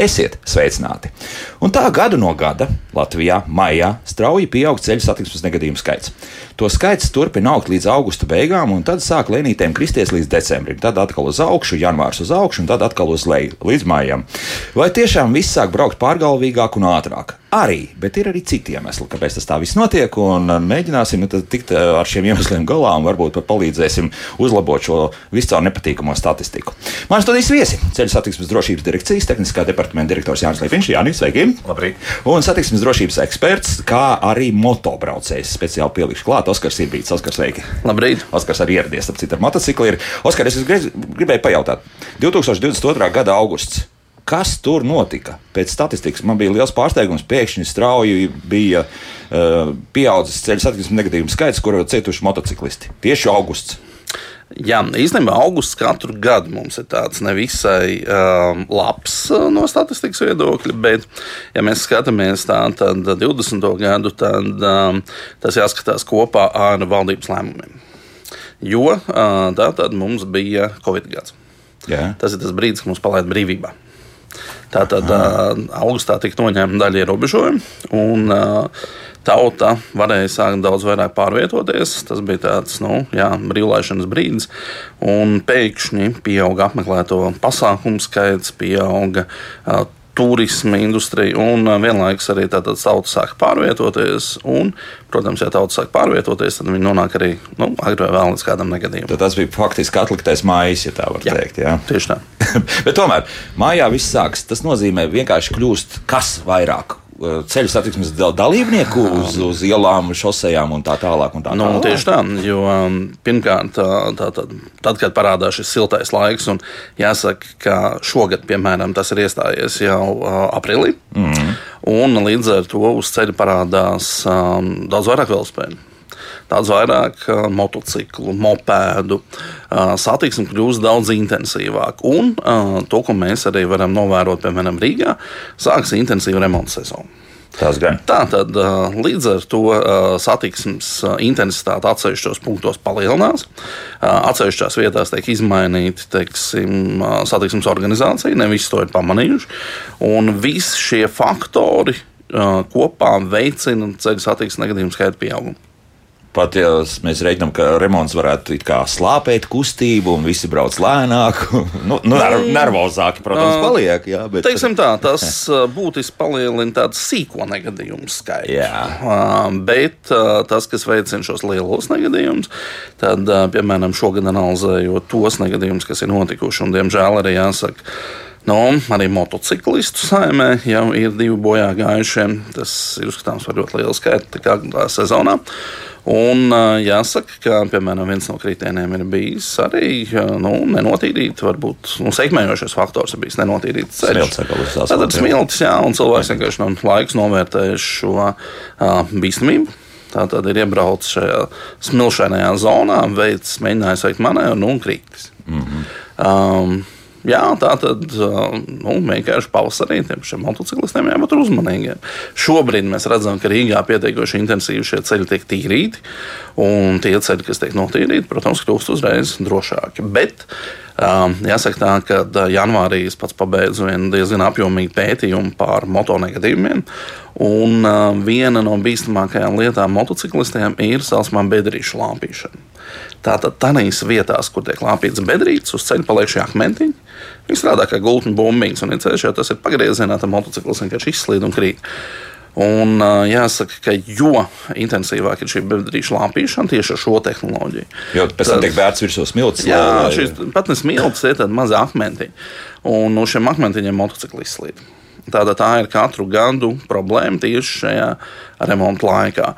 Esiet sveicināti! Un tā gadu no gada Latvijā maijā strauji pieaug ceļu satiksmes negadījumu skaits. To skaits turpina augt līdz augusta beigām, un tad sāk lēnītēm kristies līdz decembrim. Tad atkal uz augšu, janvārs uz augšu, un tad atkal uz leju līdz maijam. Vai tiešām viss sāk braukt pārgalvīgāk un ātrāk? Arī, bet ir arī citi iemesli, kāpēc tas tā viss notiek. Mēģināsim nu, tikt eh, ar šiem iemesliem galā un varbūt pat palīdzēsim uzlabot šo viscaur nepatīkamo statistiku. Mans studijas viesi - ceļu satiksmes drošības direkcijas tehniskā departamenta direktors Jānis Līpiņš. Jānis, sveiki! Labrīt! Un satiksmes drošības eksperts, kā arī motobraucējs speciāli pielikšu klāt Oskars Irbīts. Oskars, sveiki! Labrīt! Oskars arī ieradies ap citu ar motociklu. Ir. Oskar, es gribēju pajautāt, 2022. gada augusts kas tur notika. Pēc statistikas man bija liels pārsteigums. Pēkšņi strauji bija uh, pieaudzis ceļu satiksmes negatīvu skaits, kur cietuši motociklisti. Tieši augusts. Jā, īstenībā augusts katru gadu mums ir tāds nevisai um, labs uh, no statistikas viedokļa, bet, ja mēs skatāmies tā, tad 20. gadu, tad um, tas jāskatās kopā ar valdības lēmumiem. Jo uh, tā tad mums bija Covid gads. Jā. Tas ir tas brīdis, kad mums palaida brīvībā. Tātad augustā tika noņemta daļa ierobežojumu, un tauta varēja sākt daudz vairāk pārvietoties. Tas bija tāds nu, jā, brīvlaišanas brīdis, un pēkšņi pieauga apmeklēto pasākumu skaits, pieauga turisma industrija, un vienlaikus arī tauta sāk pārvietoties. Un, protams, ja tauta sāk pārvietoties, tad viņi nonāk arī nu, agrāk vai vēl līdz kādam negadījumam. Tad tas bija faktiski atliktais mājas, ja tā var jā, teikt. Jā. Tieši tā. Bet tomēr mājā viss sākas. Tas nozīmē vienkārši kļūst kas vairāk Uh, ceļu satiksmes dalībnieku uz, uz ielām, šosejām un tā tālāk. Un tā nu, tālāk. Tieši tā, jo um, pirmkārt, tā, tā, tā, tad, kad parādās šis siltais laiks, un jāsaka, ka šogad, piemēram, tas ir iestājies jau uh, aprīlī, mm. un līdz ar to uz ceļa parādās um, daudz vairāk velospēdu daudz vairāk motociklu, mopēdu. Satiksme kļūst daudz intensīvāka. Un to, ko mēs arī varam novērot, piemēram, Rīgā, sāksies intensīva remonta sezona. Tā tad līdz ar to satiksmes intensitāte atsevišķos punktos palielinās. Atsevišķās vietās tiek izmainīta teiksim, satiksmes organizācija, ne visi to ir pamanījuši. Un visi šie faktori kopā veicina ceļu satiksmes negadījumu skaitu pieaugumu. Pat ja mēs reiķinām, ka remonts varētu slāpēt kustību un visi brauc lēnāk, nu, nu, mm. nervozāki, protams, paliek. Jā, bet... Teiksim tā, tas būtiski palielina tādu sīko negadījumu skaitu. Jā. Bet tas, kas veicina šos lielos negadījumus, tad, piemēram, šogad analizējot tos negadījumus, kas ir notikuši, un diemžēl arī jāsaka, Nu, arī motociklistu saimē jau ir divi bojā gājušie. Tas ir uzskatāms par ļoti lielu skaitu sezonā. Un jāsaka, ka piemēram, viens no kritērijiem ir bijis arī nu, nenotīrīt, varbūt nu, sekmējošais faktors ir bijis nenotīrīts ceļš. Tad ir smilts, jā, un cilvēks vienkārši no laiks novērtējis šo uh, bīstamību. Tā tad ir iebraucis šajā smilšainajā zonā, veids, mēģinājis veikt manēju nu, un krītis. Mm -hmm. um, Jā, tā tad nu, vienkārši pavasarī šiem motociklistiem jābūt uzmanīgiem. Šobrīd mēs redzam, ka Rīgā pietiekoši intensīvi šie ceļi tiek tīrīti, un tie ceļi, kas tiek notīrīti, protams, kļūst uzreiz drošāki. Bet Um, jāsaka, tā, ka janvārī es pats pabeidzu vienu diezgan apjomīgu pētījumu par motonegadījumiem. Un uh, viena no bīstamākajām lietām motociklistiem ir saucamā bedrīšu lāpīšana. Tātad tādās vietās, kur tiek lāpīts bedrītes, uz ceļa paliek šie akmentiņi. Viņi strādā kā gultņu bumbiņas, un ceļš jau tas ir pagriezienā, tad motociklis vienkārši izslīd un krīt. Un, jāsaka, ka jo intensīvāk ir šī bedrīša lāpīšana tieši ar šo tehnoloģiju. Jo pēc tam tiek vērts virsū smilts. Jā, lai... šīs pat ne smilts, ir tādi mazi akmentiņi. Un no šiem akmentiņiem motocikli izslīd. Tātad tā ir katru gadu problēma tieši šajā remonta laikā.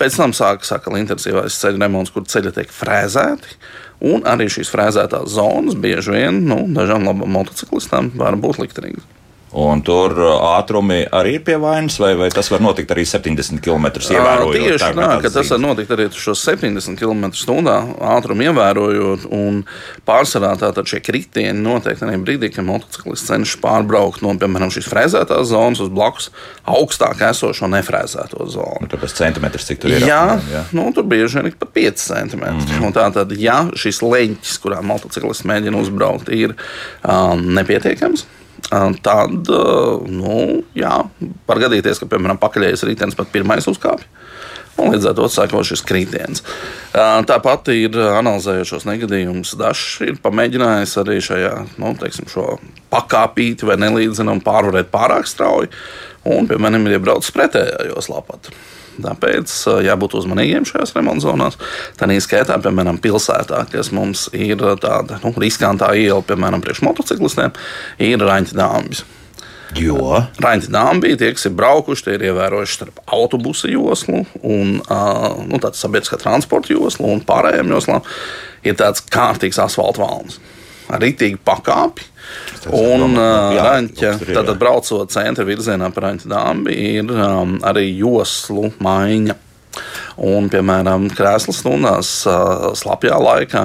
Pēc tam sākas saka, intensīvais ceļu remonts, kur ceļi tiek frēzēti. Un arī šīs frēzētās zonas bieži vien nu, dažām labām motociklistām var būt liktenīgas. Un tur uh, ātrumi arī ir pie vainas, vai, vai tas var notikt arī 70 km ievērojot? Tieši tā, ka tas var notikt arī šos 70 km/h ātrumu ievērojot. Pārsvarā tātad šie kritieni notiek arī brīdī, kad motociklists cenšas pārbraukt no, piemēram, šīs frēzētās zonas uz blakus augstāk esošo nefrēzēto zonu. Nu, tāpēc centimetrs cik tur ir? Jā, jā. Nu, tur bieži vien ir pat 5 centimetri. Mm -hmm. Tātad, ja šis leņķis, kurā motociklists mēģina uzbraukt, ir um, nepietiekams, tad nu, jā, var gadīties, ka, piemēram, pakaļējais ritenis pat pirmais uzkāpj. Un līdz ar to sākot šis kritiens. Tāpat ir analizējot šos negadījumus. Dažs ir pamēģinājis arī šajā nu, teiksim, pakāpīti vai nelīdzināmu pārvarēt pārāk strauji. Un, piemēram, ir iebraucis pretējā joslā pat. Tāpēc jābūt uzmanīgiem šajās remonta zonās. Tā izskaitā, piemēram, pilsētā, kas mums ir tāda nu, riskantā iela, piemēram, priekš motociklistiem, ir raņķa dāmas. Jo Raņķa dāmas tie, kas ir braukuši, tie ir ievērojuši starp autobusu joslu un uh, nu, sabiedriskā transporta joslu un pārējām joslām. Ir tāds kārtīgs asfalta valns rītīgu pakāpi. Un Raņķa, tātad braucot centra virzienā pa Raņķa dāmbi, ir um, arī joslu maiņa. Un, piemēram, krēsla stundās, slapjā laikā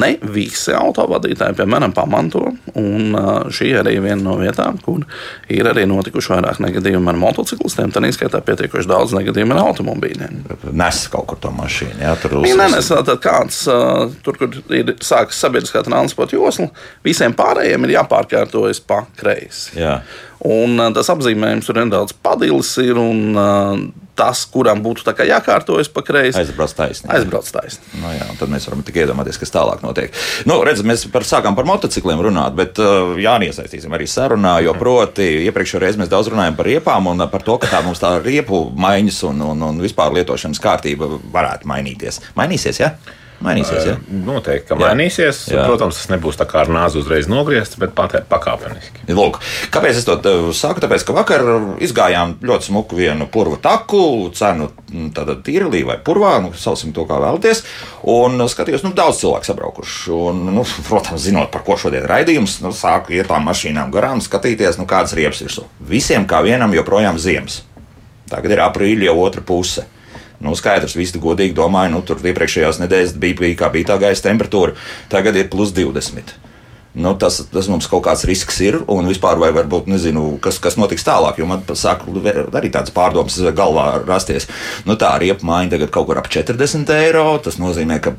ne visi autovadītāji, piemēram, pamanto. Un šī arī ir viena no vietām, kur ir arī notikuši vairāk negadījumu ar motociklistiem. Tā izskaitā pietiekoši daudz negadījumu ar automobīļiem. Nes kaut kur to mašīnu, jā, tur uzsver. Nē, nes, tad kāds tur, kur ir sākas sabiedriskā transporta josla, visiem pārējiem ir jāpārkārtojas pa kreisi. Jā. Un tas apzīmējums tur nedaudz padilis ir. Un, tas, kuram būtu jākārtojas pa kreisi. Aizbrauc taisni. Aizbrauc taisni. Nu, jā, tad mēs varam tikai iedomāties, kas tālāk notiek. Nu, redz, mēs par, sākām par motocikliem runāt, bet uh, jāiesaistīsim arī sarunā, jo proti iepriekšējā reizē mēs daudz runājam par riepām un par to, ka tā mums tā riepu maiņas un, un, un vispār lietošanas kārtība varētu mainīties. Mainīsies, jā? Ja? Mainīsies, ja? Noteikti, ka mainīsies. Jā. Protams, tas nebūs tā kā ar nāzi uzreiz nogriezts, bet pakāpeniski. Lūk, kāpēc es to saku? Tāpēc, ka vakar izgājām ļoti smuku vienu purvu taku, cenu tātad tīrlī vai purvā, nu, saucam to kā vēlaties, un skatījos, nu, daudz cilvēku sabraukuši. Un, nu, protams, zinot, par ko šodien raidījums, nu, sāku iet tām mašīnām garām, skatīties, nu, kādas riepas virsū. Visiem kā vienam joprojām ziemas. Tagad ir aprīļa otra puse. Nu, skaidrs, visi godīgi domāju, nu, tur iepriekšējās nedēļas bija, bija kā bija tā gaisa temperatūra, tagad ir plus 20. Nu, tas, tas mums kaut kāds risks ir, un vispār vai varbūt nezinu, kas, kas notiks tālāk. Jo man sāk arī tādas pārdomas galvā rasties. Nu, tā riepa māja tagad kaut kur ap 40 eiro. Tas nozīmē, ka,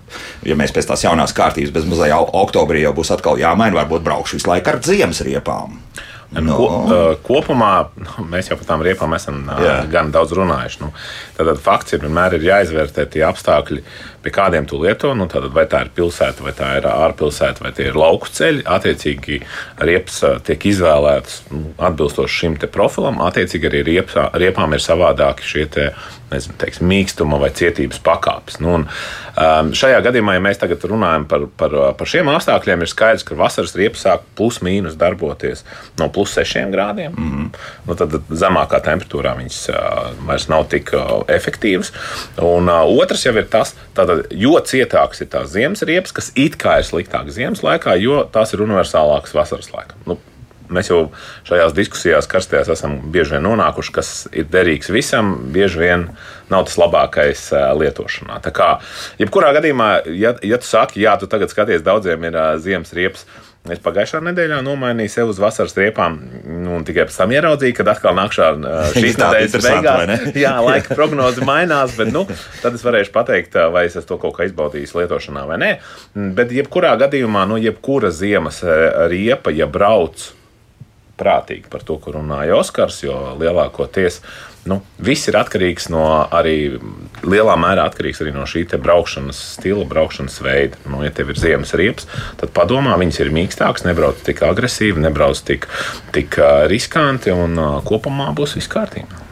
ja mēs pēc tās jaunās kārtības bez mazā oktobrī jau būs atkal jāmaina, varbūt braukšu visu laiku ar ziemas riepām. No. Ko, uh, kopumā nu, mēs jau par tām riepām esam uh, gan daudz runājuši. Nu, tad fakts ir vienmēr ir jāizvērtē tie apstākļi, pie kādiem tu lieto. Nu, tad, vai tā ir pilsēta, vai tā ir ārpilsēta, vai tie ir lauku ceļi. Attiecīgi, riepas tiek izvēlētas nu, atbilstoši šim profilam. Attiecīgi, arī riepā, riepām ir savādāki šie te, nezinu, teiksim, mīkstuma vai cietības pakāpes. Nu, un, um, šajā gadījumā, ja mēs tagad runājam par, par, par šiem apstākļiem, ir skaidrs, ka vasaras riepas sāk plus mīnus darboties no plus 6 grādiem. Mm -hmm. nu, tad zemākā temperatūrā viņas uh, vairs nav tik uh, efektīvas. Un uh, otrs jau ir tas, tātad, jo cietāks ir tās ziemas riepas, kas it kā ir sliktākas ziemas laikā, jo tās ir universālākas vasaras laikā. Nu, mēs jau šajās diskusijās karstajās esam bieži vien nonākuši, kas ir derīgs visam, bieži vien nav tas labākais lietošanā. Tā kā, jebkurā gadījumā, ja, ja tu saki, jā, tu tagad skaties, daudziem ir ziemas riepas Es pagājušā nedēļā nomainīju sev uz vasaras riepām, nu, un tikai pēc tam ieraudzīju, ka atkal nākšā šīs nedēļas beigās. Jā, laika prognoze mainās, bet nu, tad es varēšu pateikt, vai es to kaut kā izbaudīju lietošanā vai nē. Bet, jebkurā gadījumā, nu, jebkura ziemas riepa, ja brauc prātīgi par to, ko runāja Oskars, jo lielākoties nu, viss ir atkarīgs no arī lielā mērā atkarīgs arī no šī braukšanas stila, braukšanas veida. Nu, ja tev ir ziemas riepas, tad padomā, viņas ir mīkstākas, nebrauc tik agresīvi, nebrauc tik, tik riskanti un kopumā būs viss kārtībā.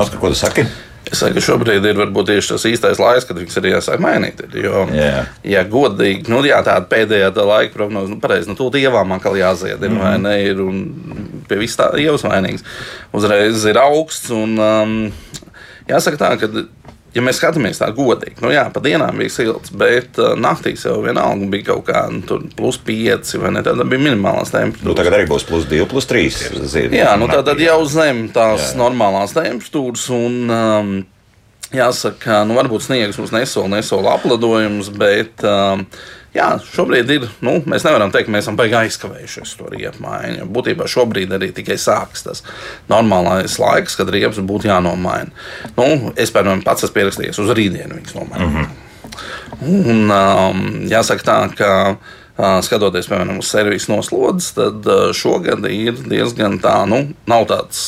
Oskar, ko tu saki? Es saku, ka šobrīd ir varbūt tieši tas īstais laiks, kad viņas arī jāsāk mainīt. Jo, yeah. ja godīgi, nu, jā, tāda pēdējā tā laika prognoze, nu, pareizi, nu, tūlīt ievām atkal jāzied, ir, mm -hmm. vai ne, ir, un pie vis tā ievas vainīgs. Uzreiz ir augsts, un um, jāsaka tā, ka ja mēs skatāmies tā godīgi, nu jā, pa dienām bija silts, bet uh, naktīs jau vienalga bija kaut kāda nu, plus 5 vai ne, tāda bija minimālās temperatūras. Nu, tagad arī būs plus 2, plus 3. Zin, jā, nu tā tad jau zem tās jā. normālās temperatūras un um, jāsaka, nu varbūt sniegs mums nesola, nesola apladojumus, bet um, Jā, šobrīd ir. Nu, mēs nevaram teikt, ka mēs esam baigi aizkavējušies to riepu maiņu. Būtībā šobrīd arī tikai sākas tas normālais laiks, kad riepas būtu jānomaina. Nu, es, piemēram, pats esmu pierakstījies uz rītdienu viņas nomaiņu. Mm -hmm. Un, um, jāsaka tā, ka. Uh, skatoties, piemēram, uz servisu noslodzes, tad uh, šogad ir diezgan tā, nu, nav tāds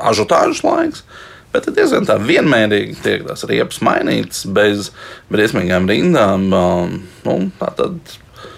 ažotāžas laiks. Bet diezgan tā vienmērīgi tiek tās riepas mainītas bez briesmīgām rindām. Um, nu, tā tad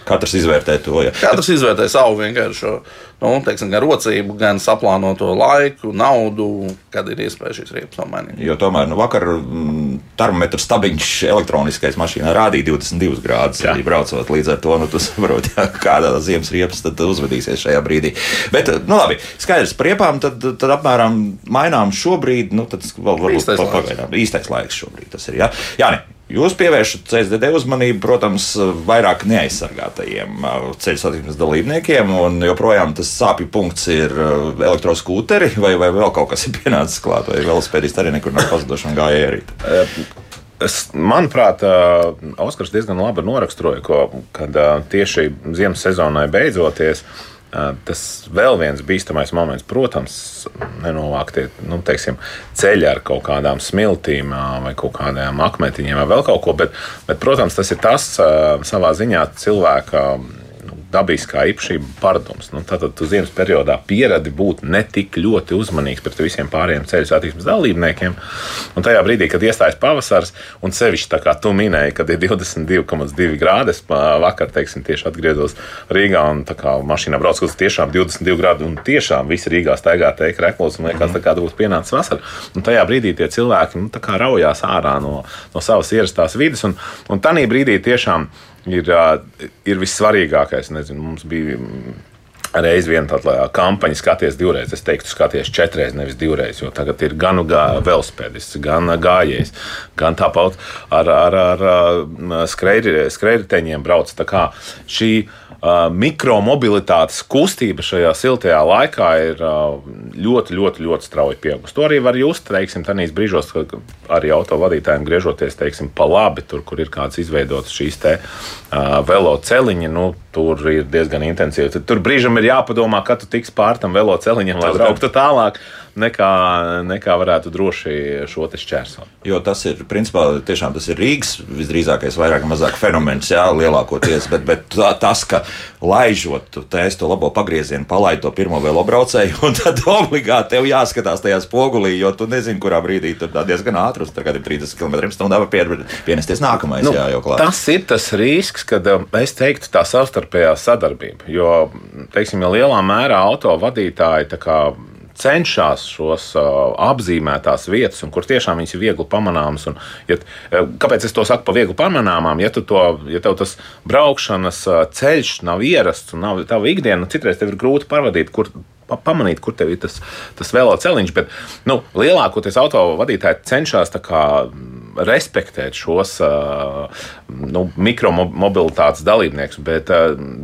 Katrs izvērtē to. Ja. Katrs izvērtē savu vienkāršo nu, teiksim, gan rocību, gan saplānoto laiku, naudu, kad ir iespēja šīs riepas nomainīt. Jo tomēr nu, vakar mm, termometra stabiņš elektroniskais mašīnā rādīja 22 grādus. Arī braucot līdz ar to, nu, tu saproti, ja, kādā ziemas riepas tad uzvedīsies šajā brīdī. Bet, nu, labi, skaidrs par riepām, tad, tad apmēram mainām šobrīd, nu, tad vēl varbūt īstais pagaidām. Laiks. Īstais laiks šobrīd tas ir. Ja? Jā, ne. Jūs pievēršat CSDD uzmanību, protams, vairāk neaizsargātajiem uh, ceļu satiksmes dalībniekiem, un joprojām tas sāpju punkts ir uh, elektroskūteri, vai, vai vēl kaut kas ir pienācis klāt, vai velospēdisti arī nekur nav pazuduši un gāja ierīt. Es, manuprāt, uh, Oskars diezgan labi noraksturoja, kad tieši ziemas sezonai beidzoties, Tas vēl viens bīstamais moments, protams, nenovāktie nu, teiksim, ceļi ar kaut kādām smiltīm vai kaut kādām akmentiņiem vai vēl kaut ko, bet, bet protams, tas ir tas savā ziņā cilvēka dabiskā īpašība paradums. Nu, tātad tu ziemas periodā pieradi būt ne tik ļoti uzmanīgs pret visiem pārējiem ceļu satiksmes dalībniekiem. Un tajā brīdī, kad iestājas pavasars, un sevišķi tā kā tu minēji, kad ir 22,2 grādi, es vakar teiksim, tieši atgriezos Rīgā un tā kā mašīnā braucu uz tiešām 22 grādu un tiešām visi Rīgā staigā teikt reklos un liekas, tā kā būtu pienācis vasara. Un tajā brīdī tie cilvēki nu, raujās ārā no, no savas ierastās vidas un, un tajā brīdī tiešām ir, ir vissvarīgākais. Nezinu, mums bija reiz viena tāda kampaņa, skaties divreiz. Es teiktu, skaties četras, nevis divreiz, jo tagad ir gan velospēdists, gan gājējs, gan tāpat ar, ar, ar skrejriteņiem brauc. Tā kā šī mikromobilitātes kustība šajā siltajā laikā ir ļoti, ļoti, ļoti strauji pieaugusi. To arī var just, teiksim, tādīs brīžos, kad arī autovadītājiem griežoties, teiksim, pa labi, tur, kur ir kāds izveidots šīs te uh, velo celiņi, nu, tur ir diezgan intensīvi. Tur brīžam ir jāpadomā, kad tu tiks pār tam velo celiņam, lai brauktu tālāk nekā, nekā varētu droši šo šķērsot. Jo tas ir, principā, tiešām tas ir Rīgas visdrīzākais, vairāk vai mazāk fenomens, jā, lielākoties. Bet, bet tā, tas, ka laižot, tu taisi to labo pagriezienu, palaid to pirmo velobraucēju, un tad obligāti tev jāskatās tajā spogulī, jo tu nezini, kurā brīdī tur diezgan ātri, tagad ir 30 km/h, var pienesties nākamais. Nu, jā, tas ir tas risks, kad um, es teiktu tā savstarpējā sadarbība. Jo, teiksim, ja lielā mērā auto vadītāji cenšas šos uh, apzīmētās vietas, kur tiešām viņas ir viegli pamanāmas. Un, ja, uh, kāpēc es to saku par viegli pamanāmām? Ja, to, ja tev tas braukšanas uh, ceļš nav ierasts un nav tava ikdiena, citreiz tev ir grūti parādīt, kur pamanīt, kur tev ir tas, tas velo celiņš. Bet nu, lielākoties auto vadītāji cenšas respektēt šos nu, mikromobilitātes dalībniekus. Bet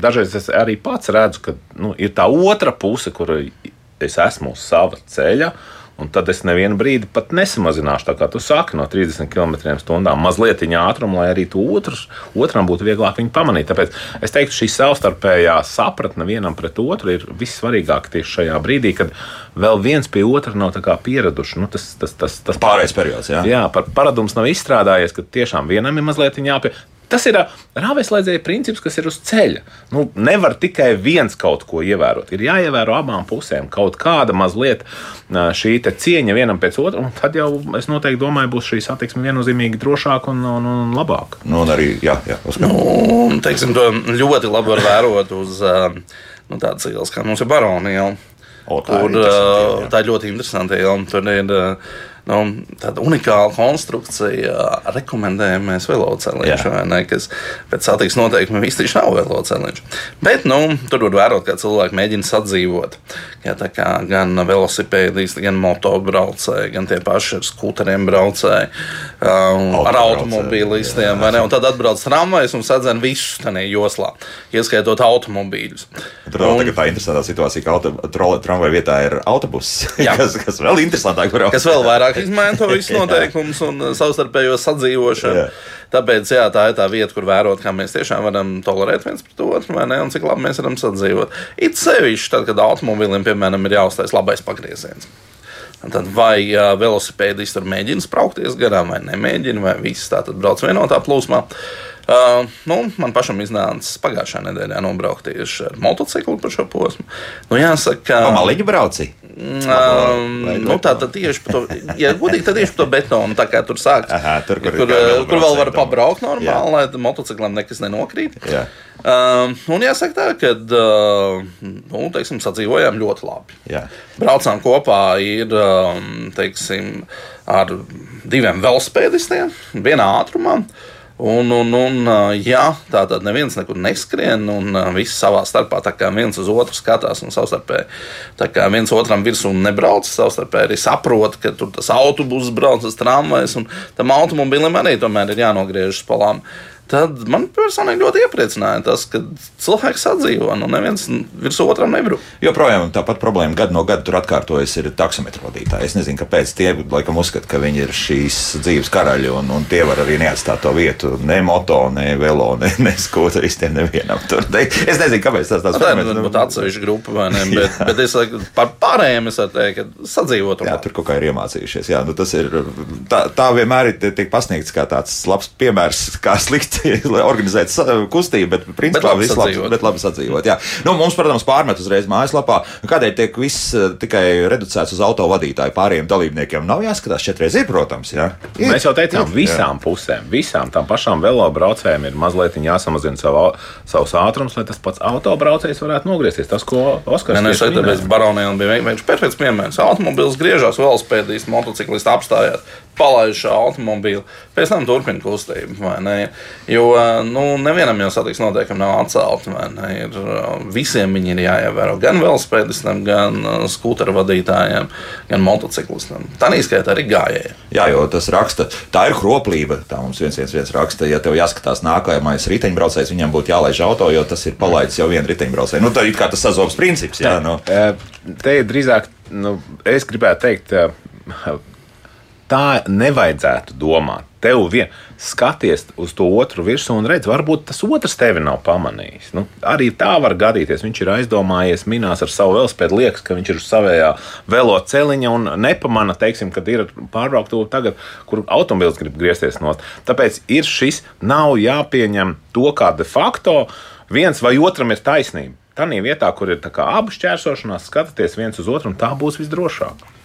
dažreiz es arī pats redzu, ka nu, ir tā otra puse, kur es esmu uz sava ceļa. Un tad es nevienu brīdi pat nesamazināšu, tā kā tu saki, no 30 km/h mazliet ātrumu, lai arī otrs, otram būtu vieglāk viņu pamanīt. Tāpēc es teiktu, šī savstarpējā sapratne vienam pret otru ir vissvarīgākā tieši šajā brīdī, kad vēl viens pie otra nav pieraduši. Nu, tas, tas, tas, tas pārējais periods, jā. Jā, par paradums nav izstrādājies, ka tiešām vienam ir mazliet jāpie. Tas ir rāvēslēdzēja princips, kas ir uz ceļa. Nu, nevar tikai viens kaut ko ievērot. Ir jāievēro abām pusēm kaut kāda mazliet šī cieņa vienam pēc otra, un tad jau es noteikti domāju, būs šī satiksme viennozīmīgi drošāka un, un, un labāka. Nu, un arī, jā, jā, nu, teiksim, to ļoti labi var vērot uz nu, tādas ielas, kā mums ir baronija. O, tā, ir tā ir ļoti interesanti. Tur ir nu, tāda unikāla konstrukcija rekomendējamies veloceliņš, vai ne? Kas pēc satiksmes noteikumiem īstenībā nav veloceliņš. Bet nu, tur var vērot, kā cilvēki mēģina sadzīvot. Ja, gan velosipēdisti, gan motobraucēji, gan tie paši ar skūteriem braucēji, um, ar automobīlistiem. Tad atbrauc tramvajs un sadzen visus tajā joslā, ieskaitot automobīļus. Tur vēl un... tā interesantā situācija, ka auto, tramvaja vietā ir autobuss, kas, kas vēl interesantāk. Kas vēl vairāk izmaina visu noteikumus un savstarpējo sadzīvošanu. Jā. Tāpēc jā, tā ir tā vieta, kur vērot, kā mēs tiešām varam tolerēt viens pret otru, vai ne, un cik labi mēs varam sadzīvot. It sevišķi tad, kad automobilim, piemēram, ir jāuztais labais pagrieziens. Tad vai uh, velosipēdists tur mēģina spraukties garām, vai nemēģina, vai viss tā tad brauc vienotā plūsmā. Uh, nu, man pašam iznāca pagājušā nedēļā nobraukt tieši ar motociklu pa šo posmu. Nu, jāsaka, ka. Pamaliņu brauci? Um, nu, tā tad tieši par to, ja godīgi, tad tieši par to betonu. Tā kā tur sākas, Aha, tur, kur, kur, kur vēl var pabraukt normāli, jā. lai motociklam nekas nenokrīt. Jā. Um, un jāsaka tā, ka uh, nu, teiksim, sadzīvojām ļoti labi. Jā. Braucām kopā ir, um, teiksim, ar diviem velospēdistiem vienā ātrumā. Uh, Un, un, un jā, tā tad neviens nekur neskrien, un visi savā starpā tā kā viens uz otru skatās un savstarpēji. Tā kā viens otram virsū nebrauc, savstarpēji arī saprot, ka tur tas autobuss brauc, tas tramvajs, un tam automobilim arī tomēr ir jānogriežas palām tad man personīgi ļoti iepriecināja tas, ka cilvēks sadzīvo, nu neviens virs otram nebrūk. Joprojām tāpat problēma gadu no gada tur atkārtojas ir taksometru vadītāji. Es nezinu, kāpēc tie laikam uzskata, ka viņi ir šīs dzīves karaļi un, un tie var arī neatstāt to vietu ne moto, ne velo, ne, ne skūteristiem nevienam. Tur. Es nezinu, kāpēc tas tāds - tā ir nu, atsevišķa grupa vai ne, bet, bet es par pārējiem es teiktu, ka sadzīvot. Jā, tur kaut kā ir iemācījušies. Jā, nu tas ir, tā, tā vienmēr ir tiek pasniegts kā tāds labs piemērs, kā slikti organizēt kustību, bet principā bet viss labi, bet labi sadzīvot. Jā. Nu, mums, protams, pārmet uzreiz mājaslapā, kādēļ tiek viss eh, tikai reducēts uz auto vadītāju. Pārējiem dalībniekiem nav jāskatās četras ir, protams. Jā. Ir. Mēs jau teicām, visām jā. pusēm, visām tām pašām velobraucējiem ir mazliet jāsamazina savu, savus ātrums, lai tas pats autobraucējs varētu nogriezties. Tas, ko Oskars teica, tas bija baronēm, bija vienkārši perfekts piemērs. Automobils griežās, velospēdīs, motociklists apstājās palaiž šo automobīlu, pēc tam turpina kustību. Jo nu, nevienam jau satiksmes noteikumi nav atcelti. Ir, visiem viņi ir jāievēro gan velospēdistam, gan skūteru vadītājiem, gan motociklistam. Tā izskaitā arī gājēji. Jā, jo tas raksta, tā ir kroplība. Tā mums viens viens, viens raksta, ja tev jāskatās nākamais riteņbraucējs, viņam būtu jālaiž auto, jo tas ir palaidis jau vienu riteņbraucēju. Nu, tā ir kā tas sazobs princips. Jā, nu. Te ir drīzāk, nu, es gribētu teikt, tā nevajadzētu domāt. Tev vien skaties uz to otru virsmu un redz, varbūt tas otrs tevi nav pamanījis. Nu, arī tā var gadīties. Viņš ir aizdomājies, minās ar savu velospēdu, liekas, ka viņš ir uz savējā velo celiņa un nepamana, teiksim, kad ir pārbrauktuve tagad, kur automobilis grib griezties no. Tāpēc ir šis, nav jāpieņem to kā de facto viens vai otram ir taisnība. Tā vietā, kur ir abu šķērsošanās, skatāties viens uz otru, un tā būs visdrošāk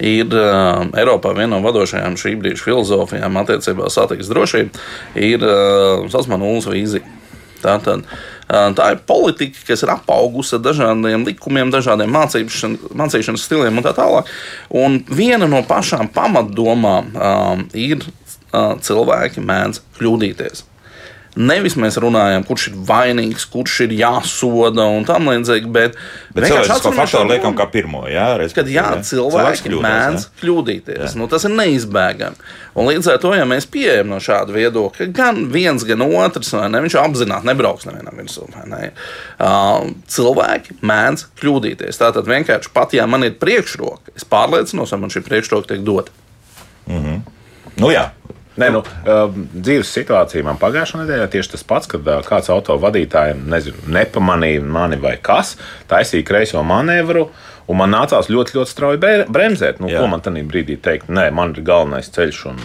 ir uh, Eiropā viena no vadošajām šī brīža filozofijām attiecībā uz satiksmes drošību, ir uh, Sasmanu nulles vīzija. Tā, tad, uh, tā ir politika, kas ir apaugusi ar dažādiem likumiem, dažādiem mācīšanas stiliem un tā tālāk. Un viena no pašām pamatdomām um, ir, uh, cilvēki mēdz kļūdīties. Nevis mēs runājam, kurš ir vainīgs, kurš ir jāsoda un tam līdzīgi. Bet, bet cilvēku faktoru liekam kā pirmo. Jā, reiz, kad jā, cilvēki kļūdās, mēdz kļūdīties. Jā. Nu, tas ir neizbēgami. Un līdz ar to, ja mēs pieejam no šāda viedokļa, gan viens, gan otrs, ne, viņš apzināti nebrauks nevienam virsū. Ne. Uh, cilvēki mēdz kļūdīties. Tātad vienkārši pat, ja man ir priekšroka, es pārliecinos, vai man šī priekšroka tiek dota. Mm -hmm. Nu, jā, Nē, nu, uh, dzīves situācija man pagājušā nedēļā tieši tas pats, kad uh, kāds autovadītājs nezinu, nepamanīja mani vai kas, taisīja kreiso manevru. Un man nācās ļoti, ļoti strauji bremzēt. Nu, ko man tajā brīdī teikt? Nē, man ir galvenais ceļš. Un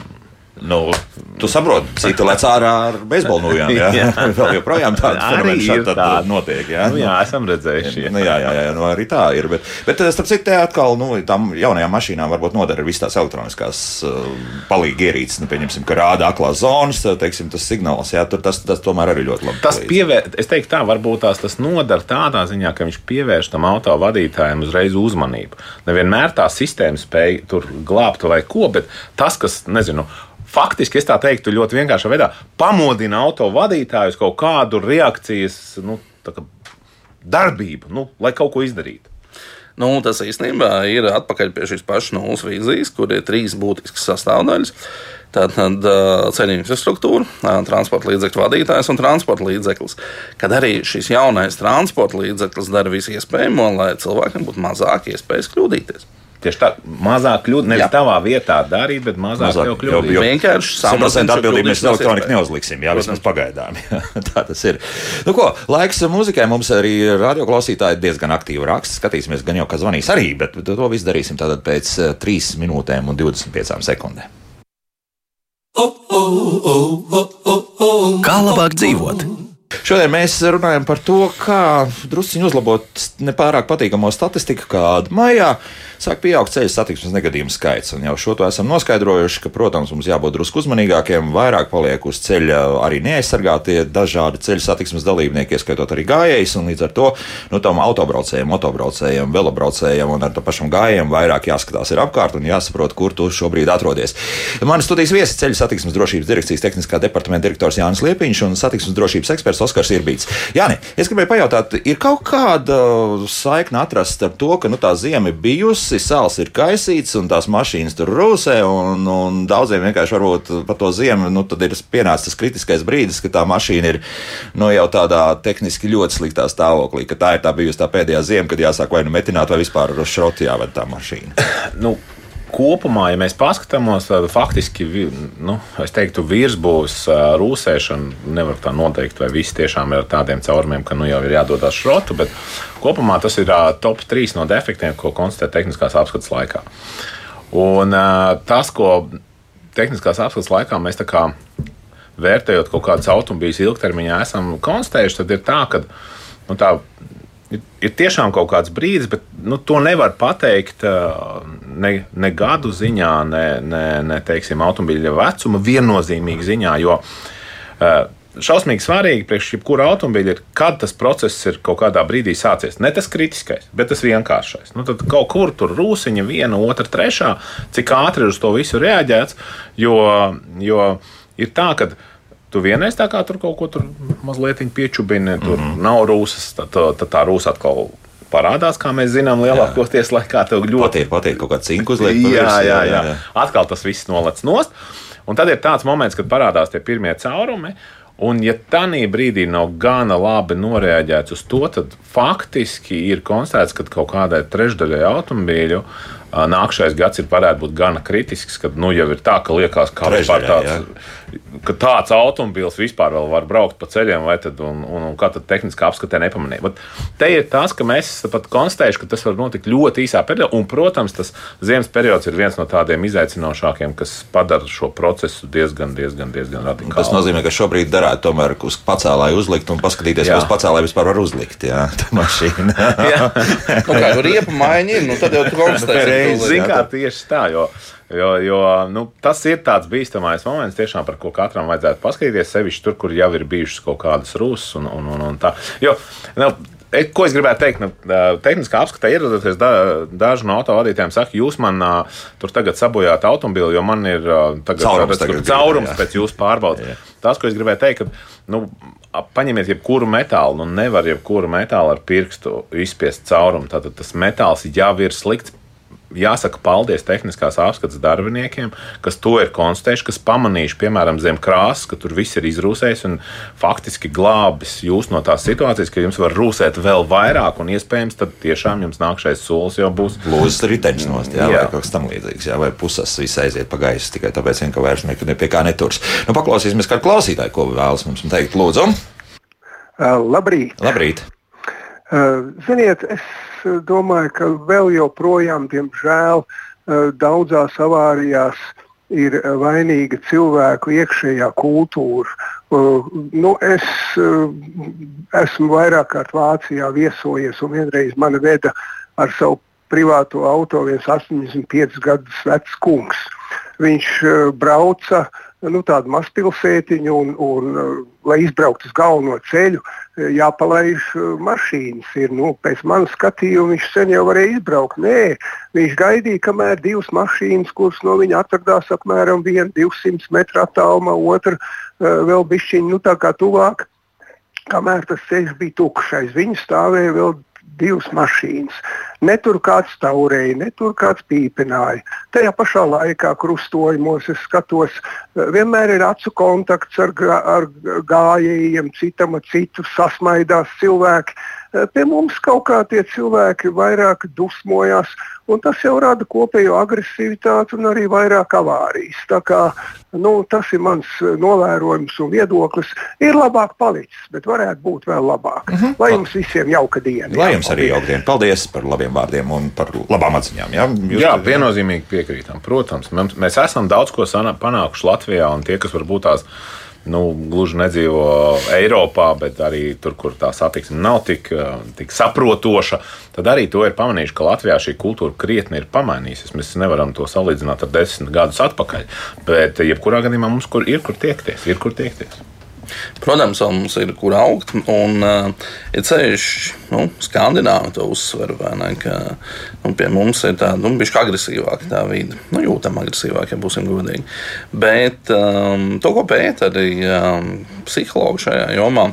Nu, tu saproti, citi lec ārā ar beisbolu nojām. Jā, jā. vēl joprojām tāda fenomena notiek. Jā, nu, jā esam redzējuši. Jā. Nu, jā, jā, jā nu, arī tā ir. Bet, bet eh, starp citu, atkal nu, tam jaunajām mašīnām varbūt noder visas tās elektroniskās uh, palīgi ierīces. Nu, pieņemsim, ka rāda aklās zonas, teiksim, tas signāls. Jā, tur tas, tas tomēr arī ļoti labi. Tas pievēr, es teiktu, tā varbūt tās tas noder tādā ziņā, ka viņš pievērš tam auto vadītājiem uzreiz uzmanību. Nevienmēr tā sistēma spēj tur glābt vai ko, bet tas, kas, nezinu, faktiski es tā teiktu ļoti vienkāršā veidā, pamodina auto vadītājus kaut kādu reakcijas nu, kā darbību, nu, lai kaut ko izdarītu. Nu, tas īstenībā ir atpakaļ pie šīs pašas nulles vīzijas, kur ir trīs būtiskas sastāvdaļas. Tātad ceļu infrastruktūra, transporta līdzekļu vadītājs un transporta līdzeklis. Kad arī šis jaunais transporta līdzeklis dara visu iespējamo, lai cilvēkiem būtu mazāk iespējas kļūdīties. Tieši tā, mazāk kļūda. Nevis jā. tavā vietā darīt, bet mazāk, mazāk jau kļūda. Jo, vienkārši samazināsim atbildību mēs elektroniku neuzliksim, jā, vismaz pagaidām. Jā, tā tas ir. Nu ko, laiks muzikai mums arī radioklausītāji diezgan aktīvi raksta. Skatīsimies, gan jau, ka zvanīs arī, bet to visu darīsim tātad pēc 3 minūtēm un 25 sekundēm. Kā labāk dzīvot? Šodien mēs runājam par to, kā druskuļi uzlabot nepārāk patīkamo statistiku, kāda maijā sāk pieaugt ceļu satiksmes negadījumu skaits. Un jau šo to esam noskaidrojuši, ka, protams, mums jābūt drusku uzmanīgākiem, vairāk paliek uz ceļa arī neaizsargātie dažādi ceļu satiksmes dalībnieki, ieskaitot arī gājējus. Līdz ar to nu, tam autobraucējiem, motobraucējiem, velobraucējiem un ar to pašam gājējiem vairāk jāskatās ir apkārt un jāsaprot, kur tu šobrīd atrodies. Mani studijas viesis ceļu satiksmes drošības direkcijas tehniskā departamenta direktors Jānis Liepiņš un satiksmes drošības eksperts Oskars Irbīts. Jā, es gribēju pajautāt, ir kaut kāda saikna atrast ar to, ka nu, tā zima ir bijusi visi sāls ir kaisīts un tās mašīnas tur rūsē. Un, un daudziem vienkārši varbūt par to ziemu nu, ir pienācis tas kritiskais brīdis, ka tā mašīna ir nu, jau tādā tehniski ļoti sliktā stāvoklī. Tā ir tā bijusi tā pēdējā ziema, kad jāsāk vai nu metināt, vai vispār uz šroti jāved tā mašīna. nu kopumā, ja mēs paskatāmies, tad faktiski nu, teiktu, virsbūves rūsēšana nevar tā noteikt, vai viss tiešām ir ar tādiem caurumiem, ka nu, jau ir jādodas šrotu. Bet kopumā tas ir top 3 no defektiem, ko konstatē tehniskās apskates laikā. Un tas, ko tehniskās apskates laikā mēs vērtējot kaut kādus automobīļus ilgtermiņā esam konstatējuši, tad ir tā, ka nu, tā ir, ir tiešām kaut kāds brīdis, bet nu, to nevar pateikt ne, ne gadu ziņā, ne, ne, ne teiksim, automobīļa vecuma viennozīmīgi ziņā. Jo, Šausmīgi svarīgi priekš jebkura automobīļa ir, kad tas process ir kaut kādā brīdī sācies. Ne tas kritiskais, bet tas vienkāršais. Nu, tad kaut kur tur rūsiņa, viena, otra, trešā, cik ātri uz to visu reaģēts. Jo, jo ir tā, ka Tu vienreiz tā kā tur kaut ko tur mazliet piečubini, tur mm -hmm. nav rūsas, tad, tad tā rūsa atkal parādās, kā mēs zinām, lielākoties laikā tev ļoti patīk. Patīk kaut kāda cinku uzliek. Jā, jā, jā, jā, jā. Atkal tas viss nolec nost. Un tad ir tāds moments, kad parādās tie pirmie caurumi. Un, ja tādā brīdī nav gana labi noreaģēts uz to, tad faktiski ir konstatēts, ka kaut kādai trešdaļai automobīļu nākamais gads ir varētu būt gana kritisks, kad nu, jau ir tā, ka liekas, ka tāds, ka tāds automobilis vispār var braukt pa ceļiem, vai tad, un, un, un kā tad tehniskā apskatē nepamanīja. Bet te ir tas, ka mēs pat konstatējuši, ka tas var notikt ļoti īsā periodā, un, protams, tas ziemas periods ir viens no tādiem izaicinošākiem, kas padara šo procesu diezgan, diezgan, diezgan radikālu. Tas nozīmē, ka šobrīd darētu tomēr uz pacēlāju uzlikt un paskatīties, vai uz pacēlāju vispār var uzlikt. Jā, tā mašīna. jā. nu, kā riepa maiņa ir, nu tad jau tu konstatēsi. Zini, kā tieši tā, jo, jo, jo nu, tas ir tāds bīstamais moments, tiešām, par ko katram vajadzētu paskatīties, sevišķi tur, kur jau ir bijušas kaut kādas rūsas un, un, un, un tā. Jo, nu, Ko es gribētu teikt? Nu, tehniskā apskatē ierodoties, da, daži no autovadītājiem saka, jūs man uh, tur tagad sabojājat automobili, jo man ir uh, tagad, caurums, tagad caurums jā. pēc jūsu pārbaudas. Tas, ko es gribēju teikt, ka nu, paņemiet jebkuru metālu, nu nevar jebkuru metālu ar pirkstu izspiest caurumu. Tātad tas metāls jau ir slikts jāsaka paldies tehniskās apskates darbiniekiem, kas to ir konstatējuši, kas pamanījuši, piemēram, zem krāsas, ka tur viss ir izrūsējis un faktiski glābis jūs no tās situācijas, ka jums var rūsēt vēl vairāk, un iespējams, tad tiešām jums nākšais solis jau būs. Lūdzu, riteņš nost, jā, jā. vai kaut kas tam līdzīgs, jā, vai puses viss aiziet pa gaisu tikai tāpēc, vien, ka vairs nekad pie kā neturs. Nu, paklausīsimies kādu klausītāju, ko vēlas mums teikt. Lūdzu! Uh, labrīt! Labrīt. Uh, ziniet, es domāju, ka vēl joprojām, diemžēl, eh, daudzās avārijās ir vainīga cilvēku iekšējā kultūra. Uh, nu, es uh, esmu vairāk kārt Vācijā viesojies, un vienreiz man veda ar savu privāto auto viens 85 gadus vecs kungs. Viņš uh, brauca uh, nu, tādu mazpilsētiņu, un, un, uh, lai izbrauktu uz galveno ceļu, uh, jāpalaiž uh, mašīnas. Ir, nu, pēc manas skatījuma viņš sen jau varēja izbraukt. Nē, viņš gaidīja, kamēr divas mašīnas, kuras no viņa atradās apmēram 200 metru attālumā, otra vēl bišķiņa nu, tuvāk. Kamēr tas ceļš bija tukšs, viņa stāvēja vēl divas mašīnas. Ne tur kāds taurēja, ne tur kāds pīpināja. Tajā pašā laikā krustojumos es skatos, vienmēr ir acu kontakts ar, ar gājējiem, citam ar citu sasmaidās cilvēki. Pie mums kaut kā tie cilvēki vairāk dusmojās, un tas jau rada kopējo agresivitāti un arī vairāk avārijas. Tā kā, nu, tas ir mans novērojums un viedoklis. Ir labāk palicis, bet varētu būt vēl labāk. Uh mhm. -huh. Lai jums visiem jauka diena. Lai jums arī jauka diena. Paldies par labiem vārdiem un par labām atziņām. Jā, Jūs jā viennozīmīgi piekrītam. Protams, mēs esam daudz ko panākuši Latvijā, un tie, kas varbūt tās nu, gluži nedzīvo Eiropā, bet arī tur, kur tā satiksme nav tik, tik saprotoša, tad arī to ir pamanījuši, ka Latvijā šī kultūra krietni ir pamainījusies. Mēs nevaram to salīdzināt ar desmit gadus atpakaļ, bet jebkurā gadījumā mums kur ir kur tiekties. Ir kur tiekties. Protams, mums ir kur augt, un uh, ir ceļš, nu, skandināvi to uzsver, vai ne, ka nu, pie mums ir tāda, nu, bišķi agresīvāka tā vide, nu, jūtam agresīvāk, ja būsim godīgi. Bet um, to, ko pēta arī um, psihologi šajā jomā,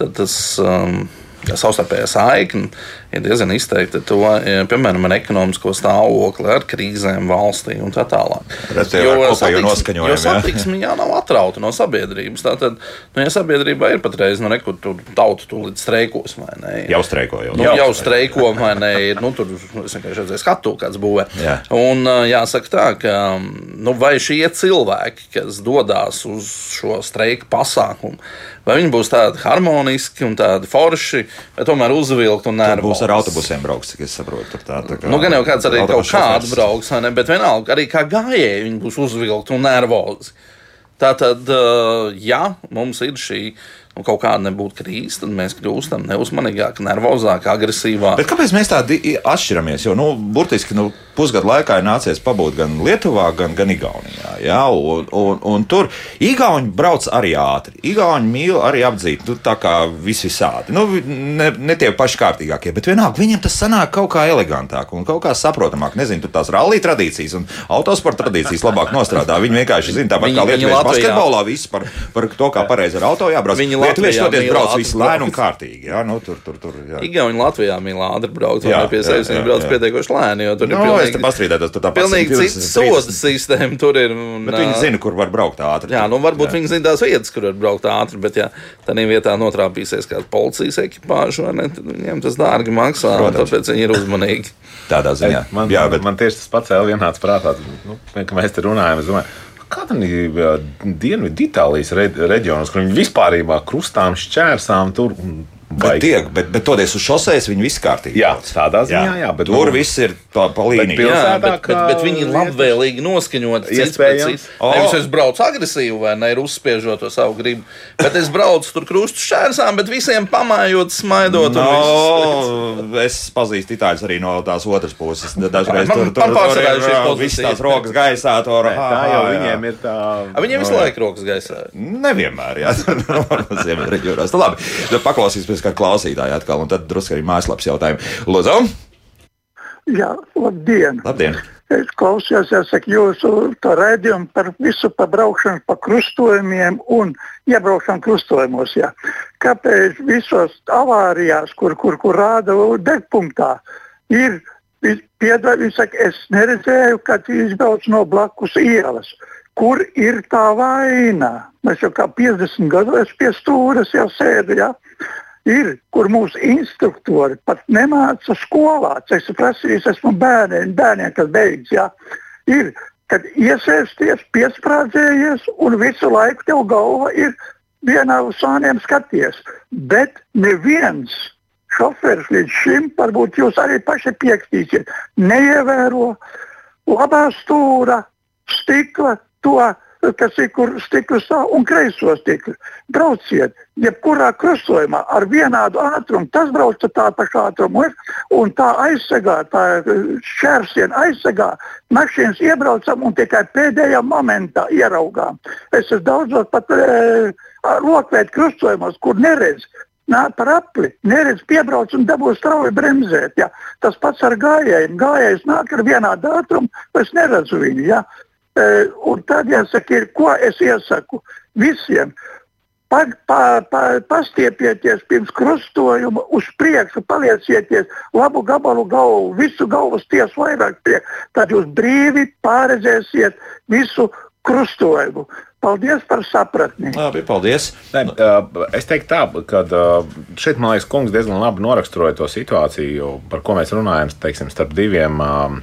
tad tas um, savstarpējā saikne ir diezgan izteikta. To, piemēram, ar ekonomisko stāvokli, ar krīzēm valstī un tā tālāk. Jo, satiksmi, jo satiksmi jā, nav atrauta no sabiedrības. Tātad, nu, ja sabiedrībā ir patreiz, nu, nekur tur tauta tūlīt streikos vai ne? Jau streiko, jau, nu, jau, jau streiko vai ne? Ir, nu, tur es vienkārši redzēju skatu, kāds būvē. Jā. Un jāsaka tā, ka nu, vai šie cilvēki, kas dodas uz šo streiku pasākumu, vai viņi būs tādi harmoniski un tādi forši, vai tomēr uzvilkti un nervozi? Būs ar autobusiem brauks, cik es saprotu. Tā, tā kā, nu, gan jau kāds arī kaut kādu brauks, ne, bet vienalga arī kā gājēji viņi būs uzvilkti un nervozi. Tā tad, ja mums ir šī un kaut kāda nebūtu krīze, tad mēs kļūstam neuzmanīgāki, nervozāki, agresīvāki. Bet kāpēc mēs tādi atšķiramies? Jo, nu, burtiski, nu, pusgadu laikā ir nācies pabūt gan Lietuvā, gan, gan Igaunijā. Ja? Un, un, un tur Igauni brauc arī ātri. Igauni mīl arī apdzīt, nu, tā kā vis visādi. Nu, ne, ne tie paši kārtīgākie, bet vienalga viņiem tas sanāk kaut kā elegantāk un kaut kā saprotamāk. Nezinu, tur tās rallija tradīcijas un autosporta tradīcijas labāk nostrādā. Viņi vienkārši zina, tāpat kā Lietuvā basketbolā, viss par, par to, kā pareizi ar auto jābrauc. Viņi Lietuvieši toties brauc visu lēnu un kārtīgi. Jā, nu, tur, tur, tur, jā. Igauni Latvijā mīl ātri braukt, vai pie sevis viņi brauc pietiekoši lēni, jo tur no, ir pilnīgi, pastrīdētos, tur tā pilnīgi cits soda sistēma tur ir. Un, bet viņi zina, kur var braukt ātri. Jā, nu varbūt jā. viņi zina tās vietas, kur var braukt ātri, bet ja tādā vietā notrāpīsies kāda policijas ekipāža, vai ne, tad viņiem tas dārgi maksā, tāpēc viņi ir uzmanīgi. Tādā ziņā. Man, jā, bet man tieši tas pats vēl vienāds prātā, nu, ka mēs te runājam, es domāju, kāda ir Dienvidu Itālijas reģionos, kur viņi vispār krustām, šķērsām tur. Un, Bet, tiek, bet, bet toties uz šoseis viņi viss kārtībā. Jā, tādā ziņā, jā. jā bet tur nu, viss ir pa, pa līniju. Bet, jā, bet, bet, bet viņi ir labvēlīgi noskaņoti. Iespējams. Oh. Nevis es braucu agresīvi vai ne, ir uzspiežot to savu gribu, bet es braucu tur krustu šķērsām, bet visiem pamājot, smaidot. No, es pazīstu itāļus arī no tās otras puses. Dažreiz man, tur, tur, man tur ir visas tās rokas gaisā. Tur, ne, tā jau viņiem ir tā. Viņiem visu laiku rokas gaisā. Nevienmēr, jā. Ziemeļreģionos. Labi, paklausīsimies kā klausītāji atkal, un tad drusku arī mājaslapas jautājumu. Lūdzu! Jā, labdien! labdien. Es klausījos, jāsaka, jūsu redzējumu par visu par braukšanu pa krustojumiem un iebraukšanu krustojumos. Jā. Kāpēc visos avārijās, kur, kur, kur rāda degpunktā, ir piedāvājums, es neredzēju, kad izbrauc no blakus ielas. Kur ir tā vaina? Mēs jau kā 50 gados pie stūres jau sēdam ir, kur mūsu instruktori pat nemāca skolā. Es esmu prasījis, esmu bērniem, bērniem kas beidz. Ja, ir, kad iesēsties, piesprādzējies un visu laiku tev galva ir vienā uz sāniem skaties. Bet neviens šoferis līdz šim, varbūt jūs arī paši piekritīsiet, neievēro labā stūra, stikla to kas ir kur stiklu stāv un kreiso stiklu. Brauciet, jebkurā krustojumā ar vienādu ātrumu, tas brauc ar tā pašu ātrumu un tā aizsegā, tā šķērsiena aizsegā. Mašīnas iebraucam un tikai pēdējā momentā ieraugām. Es esmu daudzos pat e, lokvēt krustojumos, kur neredz. Nāk par apli, neredz, piebrauc un dabū strauji bremzēt. Ja. Tas pats ar gājējiem. Gājējs nāk ar vienādu ātrumu, es neredzu viņu. Ja. Un tad jāsaka, ir, ko es iesaku visiem. Pa, pa, pa, pastiepieties pirms krustojuma, uz priekšu paliecieties, labu gabalu galvu, visu galvas tiesu vairāk priekš. Tad jūs brīvi pārredzēsiet visu krustojumu. Paldies par sapratni. Labi, paldies. Ne, es teiktu tā, ka šeit, man liekas, kungs diezgan labi noraksturoja to situāciju, par ko mēs runājam, teiksim, starp diviem. Uh,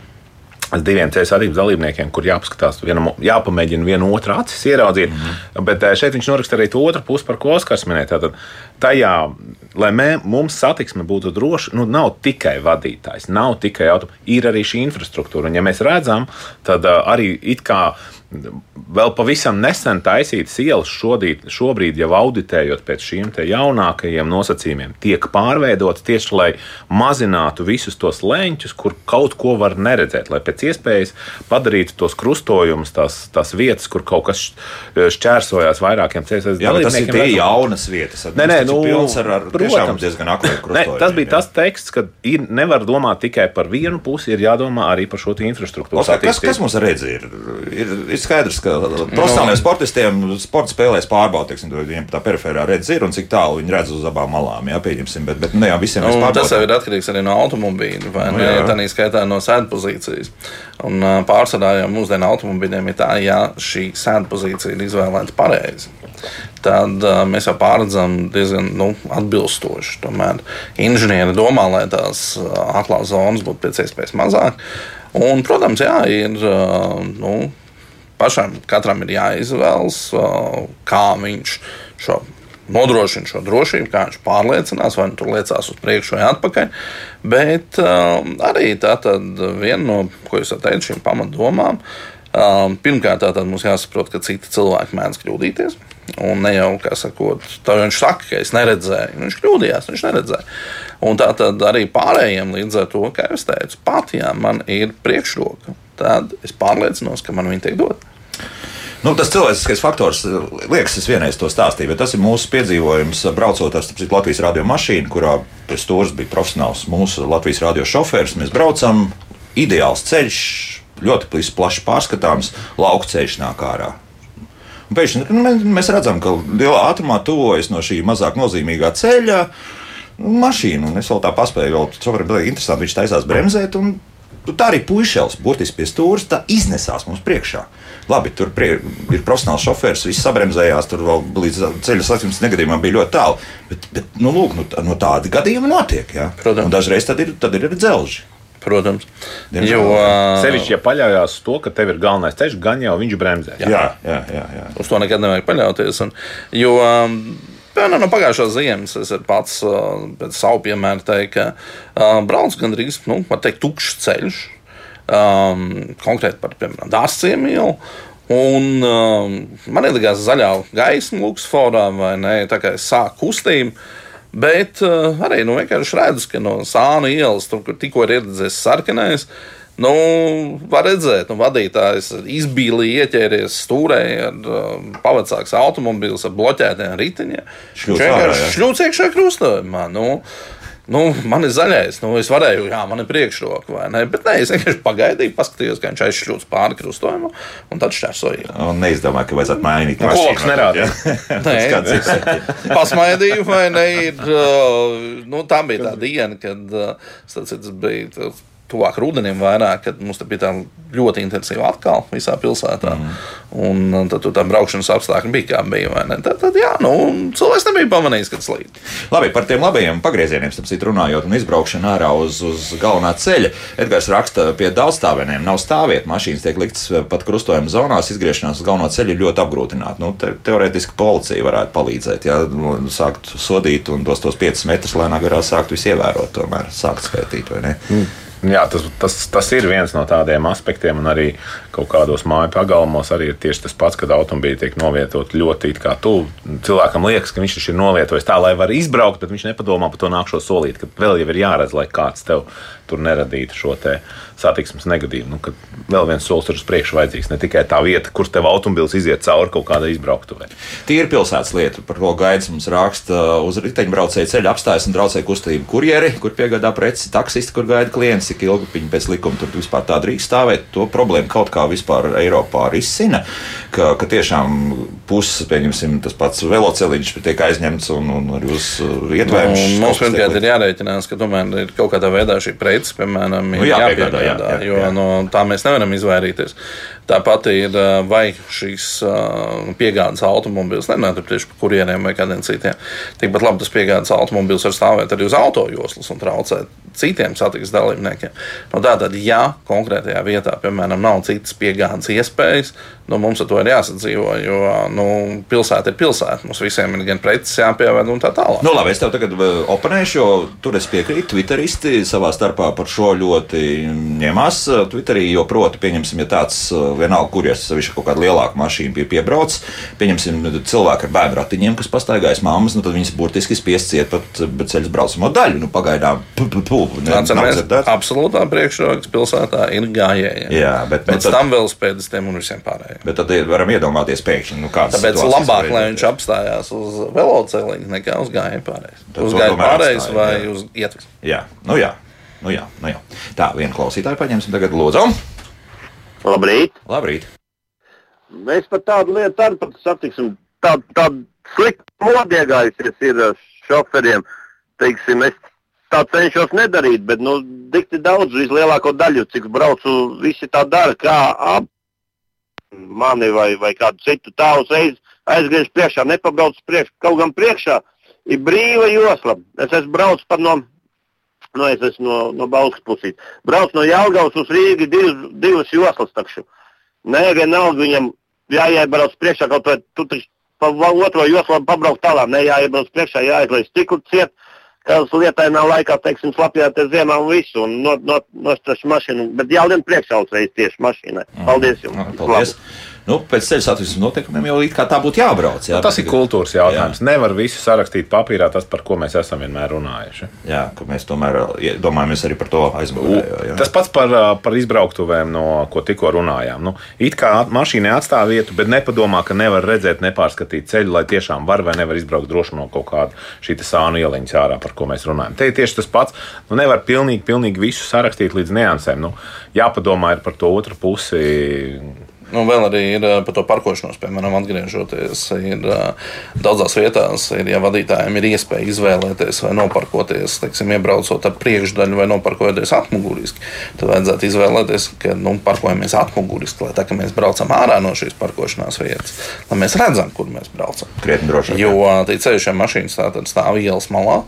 diviem ceļu dalībniekiem, kur jāpaskatās, vienam, jāpamēģina vienu otru acis ieraudzīt. Mm -hmm. Bet šeit viņš noraksta arī to otru pusi, par ko Oskars minēja. Tātad, tajā, lai mē, mums satiksme būtu droša, nu, nav tikai vadītājs, nav tikai automašīna, ir arī šī infrastruktūra. Un, ja mēs redzam, tad arī it kā vēl pavisam nesen taisītas ielas šodīt, šobrīd jau auditējot pēc šiem jaunākajiem nosacījumiem, tiek pārveidotas tieši lai mazinātu visus tos leņķus, kur kaut ko var neredzēt, lai pēc iespējas padarītu tos krustojumus, tās, tās vietas, kur kaut kas šķērsojās vairākiem ceļiem. Jā, tas ir tie jaunas vietas. Nē, nē, nu, ar, ar protams, diezgan aktuālu krustojumiem. Tas bija jā. tas teksts, ka ir, nevar domāt tikai par vienu pusi, ir jādomā arī par šo infrastruktūru. Kas, kas mums redz ir? ir, ir ir skaidrs, ka profesionāliem no. sportistiem sporta spēlēs pārbaudīt, viņiem tā periferā redz ir un cik tālu viņi redz uz abām malām. Jā, pieņemsim, bet, bet ne jau visiem nu, tas jau ir atkarīgs arī no automobīļa vai nu, tā skaitā no sēdu pozīcijas. Un pārsvarā jau mūsdienu automobīļiem ir tā, ja šī sēdu pozīcija ir izvēlēta pareizi tad uh, mēs jau pārredzam diezgan nu, atbilstoši. Tomēr inženieri domā, lai tās atklātas zonas būtu pēc iespējas mazāk. Un, protams, jā, ir nu, pašam katram ir jāizvēlas, kā viņš šo nodrošina šo drošību, kā viņš pārliecinās, vai nu tur liecās uz priekšu vai atpakaļ. Bet um, arī tā viena no, ko jūs teicāt, šīm pamatdomām, um, pirmkārt, tā mums jāsaprot, ka citi cilvēki mēdz kļūdīties. Un ne jau, kā sakot, tā viņš saka, ka es neredzēju. Viņš kļūdījās, viņš neredzēja. Un tā tad arī pārējiem līdz ar to, kā es teicu, pat ja man ir priekšroka, tad es pārliecinos, ka man viņa tiek dota. Nu, tas cilvēciskais faktors, liekas, es vienreiz to stāstīju, bet tas ir mūsu piedzīvojums, braucot ar starp, Latvijas radio mašīnu, kurā pie stūres bija profesionāls mūsu Latvijas radio šofērs. Mēs braucam, ideāls ceļš, ļoti plašs pārskatāms, lauka ceļš nāk ārā. Un pēkšņi nu, mēs redzam, ka lielā ātrumā tuvojas no šī mazāk nozīmīgā ceļa mašīna. Un es vēl tā paspēju, vēl šoferim bija interesanti, viņš taisās bremzēt. Un, Nu, tā arī puišels, burtiski pie stūra, tā iznesās mums priekšā. Labi, tur prie, ir profesionāls šofērs, viss sabremzējās, tur vēl līdz ceļa satiksmes negadījumam bija ļoti tālu. Bet, bet nu, lūk, nu, no tādi gadījumi notiek. Ja? Un dažreiz tad ir, tad ir dzelži. Protams. Diemžēl. Jo sevišķi, ja paļaujas uz to, ka tev ir galvenais ceļš, gan jau viņš bremzē. Jā, jā, jā. jā. Uz to nekad nevajag paļauties. Un, jo, um, Piemēram, no pagājušās ziemas es pats pēc savu piemēru teiktu, ka braucu gandrīz, nu, teikt, tukšs ceļš. Um, konkrēti par, piemēram, dārstiem ielu. Un um, man ielikās zaļā gaisma, Luksforā, vai ne? Tā kā es sāku kustību. Bet uh, arī nu, vienkārši redzu, ka no sāna ielas, tur, kur tikko ir ieradies sarkanais, uh, Nu, var redzēt, nu, vadītājs izbīlīja, ieķēries stūrē ar um, pavacāks automobīls ar bloķētiem riteņiem. Viņš vienkārši šļūts iekšā krustojumā. Nu, Nu, man ir zaļais, nu, es varēju, jā, man ir priekšroka, vai ne? Bet nē, es vienkārši pagaidīju, paskatījos, kā viņš aizšļūts pāri krustojumam, un tad šķērsoju. Un neizdomāju, ka vajadzētu mainīt. Nu, koks nerāda. nē, pasmaidīju, vai ne? Ir, uh, nu, tā bija tā diena, kad uh, tas bija tuvāk rudenim vairāk, kad mums bija tā ļoti intensīva atkal visā pilsētā. Mm. Un tad tur tā braukšanas apstākļi bija kā bija. Tad, tad jā, nu, cilvēks nebija pamanījis, kad slīd. Labi, par tiem labajiem pagriezieniem, starp citu runājot, un izbraukšanu ārā uz, uz galvenā ceļa. Edgars raksta, pie daudzstāvēniem nav stāvvietu, mašīnas tiek liktas pat krustojuma zonās, izgriešanās uz galveno ceļu ir ļoti apgrūtināta. Nu, te, teorētiski policija varētu palīdzēt, ja nu, sākt sodīt un tos, tos 5 metrus lēnā garā sākt visu ievērot, tomēr sākt skaitīt vai ne. Mm. Jā, tas, tas, tas ir viens no tādiem aspektiem, un arī kaut kādos māju pagalmos arī ir tieši tas pats, kad automobīļi tiek novietoti ļoti tuvu. Cilvēkam liekas, ka viņš ir novietojis tā, lai var izbraukt, bet viņš nepadomā par to nākšo solīt, ka vēl jau ir jāredz, lai kāds tev tur neradītu šo satiksmes negadījumu. Nu, vēl viens solis tur uz priekšu vajadzīgs, ne tikai tā vieta, kur tev automobilis iziet cauri kaut kādai izbrauktuvē. Tie ir pilsētas lieta, par ko gaidām mums raksta uz riteņbraucēju ceļa apstājas un braucēju kustību kurjeri, kur piegādā preci, taksisti, kur gaida klients, cik ilgi viņi pēc likuma tur vispār tā drīkst stāvēt. To problēmu kaut kā vispār Eiropā risina, ka, ka tiešām puses, pieņemsim, tas pats veloceliņš tiek aizņemts un, un arī uz ietvērumu. Nu, mums pirmkārt ir jārēķinās, ka tomēr ir kaut kādā veidā šī preci, piemēram, ir nu, jāpiegādā, jā, jā, jā, jo no tā mēs nevaram izvairīties. Tāpat ir, vai šīs piegādes automobīls, nenāk tieši par kuriem vai kādiem citiem. Tikpat labi tas piegādes automobīls var stāvēt arī uz autojoslas un traucēt citiem satiksmes dalībniekiem. No tātad, ja konkrētajā vietā, piemēram, nav citas piegādes iespējas, nu, mums ar to ir jāsadzīvo. Jo nu, pilsēta ir pilsēta. Mums visiem ir gan preces jāpieved un tā tālāk. Nu, labi, es tev tagad oponēšu, jo tur es piekrītu. Twitteristi savā starpā par šo ļoti ņemās. Twitterī, jo proti, pieņemsim, ja tāds vienalga, kur es sevišķi kaut kāda lielāka mašīna pie piebrauc, pieņemsim cilvēku ar bērnu ratiņiem, kas pastaigājas mammas, nu, tad viņas burtiski spiest ciet pat ceļu braucamo daļu. Nu, pagaidām, Atceramies, absolūtā priekšroks pilsētā ir gājēji. Jā, bet pēc nu, tad... tam vēl spēdistiem un visiem pārējiem. Bet tad varam iedomāties pēkšņi, nu, kāds ir. Tāpēc labāk, lai viņš apstājās uz veloceliņa nekā uz gājēju pārējais. Uz gājēju pārējais vai jā. uz ietves. Jā, nu jā. Nu jā, nu jā. Tā, vienu klausītāju paņemsim tagad, lūdzu. Labrīt! Labrīt. Mēs par tādu lietu arī pat satiksim. Tāda tā slikta nodiegājusies ir šoferiem. Teiksim, es tā cenšos nedarīt, bet nu, dikti daudz, vislielāko daļu, cik braucu, visi tā dara, kā ap, mani vai, vai kādu citu tā uzreiz aizgriež priekšā, nepabrauc priekšā. Kaut gan priekšā ir brīva josla. Es esmu braucis pat no, no, es esmu no, no Balskas puses. Brauc no Jālgavas uz Rīgas divas, divas joslas. Takšu. Nē, vienalga viņam jāiebrauc priekšā kaut vai tu taču pa otro joslu pabraukt tālāk. Nē, jāiebrauc priekšā, jāizlaiž stiklu ciet uz lietainā laikā, teiksim, slapjāties ziemā un visu, un no, no, nostrašu mašīnu, bet jālien priekšā uzreiz tieši mašīnai. Paldies jums! Paldies! Labu nu, pēc ceļa satiksmes noteikumiem jau tā būtu jābrauc. Jā, nu, tas ir kultūras jautājums. Jā. Nevar visu sarakstīt papīrā, tas, par ko mēs esam vienmēr runājuši. Jā, ka mēs tomēr domājamies arī par to aizmugurējo. Tas pats par, par izbrauktuvēm, no ko tikko runājām. Nu, it kā mašīnai atstāv vietu, bet nepadomā, ka nevar redzēt, nepārskatīt ceļu, lai tiešām var vai nevar izbraukt droši no kaut kāda šī sānu ieliņas ārā, par ko mēs runājam. Te ir tieši tas pats. Nu, nevar pilnīgi, pilnīgi visu sarakstīt līdz niansēm. Nu, jāpadomā par to otru pusi Nu, vēl arī ir par to parkošanos, piemēram, atgriežoties. Ir, daudzās vietās, ir, ja vadītājiem ir iespēja izvēlēties vai noparkoties, teiksim, iebraucot ar priekšdaļu vai noparkojoties atmuguriski, tad vajadzētu izvēlēties, ka nu, parkojamies atmuguriski, lai tā kā mēs braucam ārā no šīs parkošanās vietas, lai mēs redzam, kur mēs braucam. Krietni drošāk. Jo tie ceļšiem mašīnas stāv ielas malā.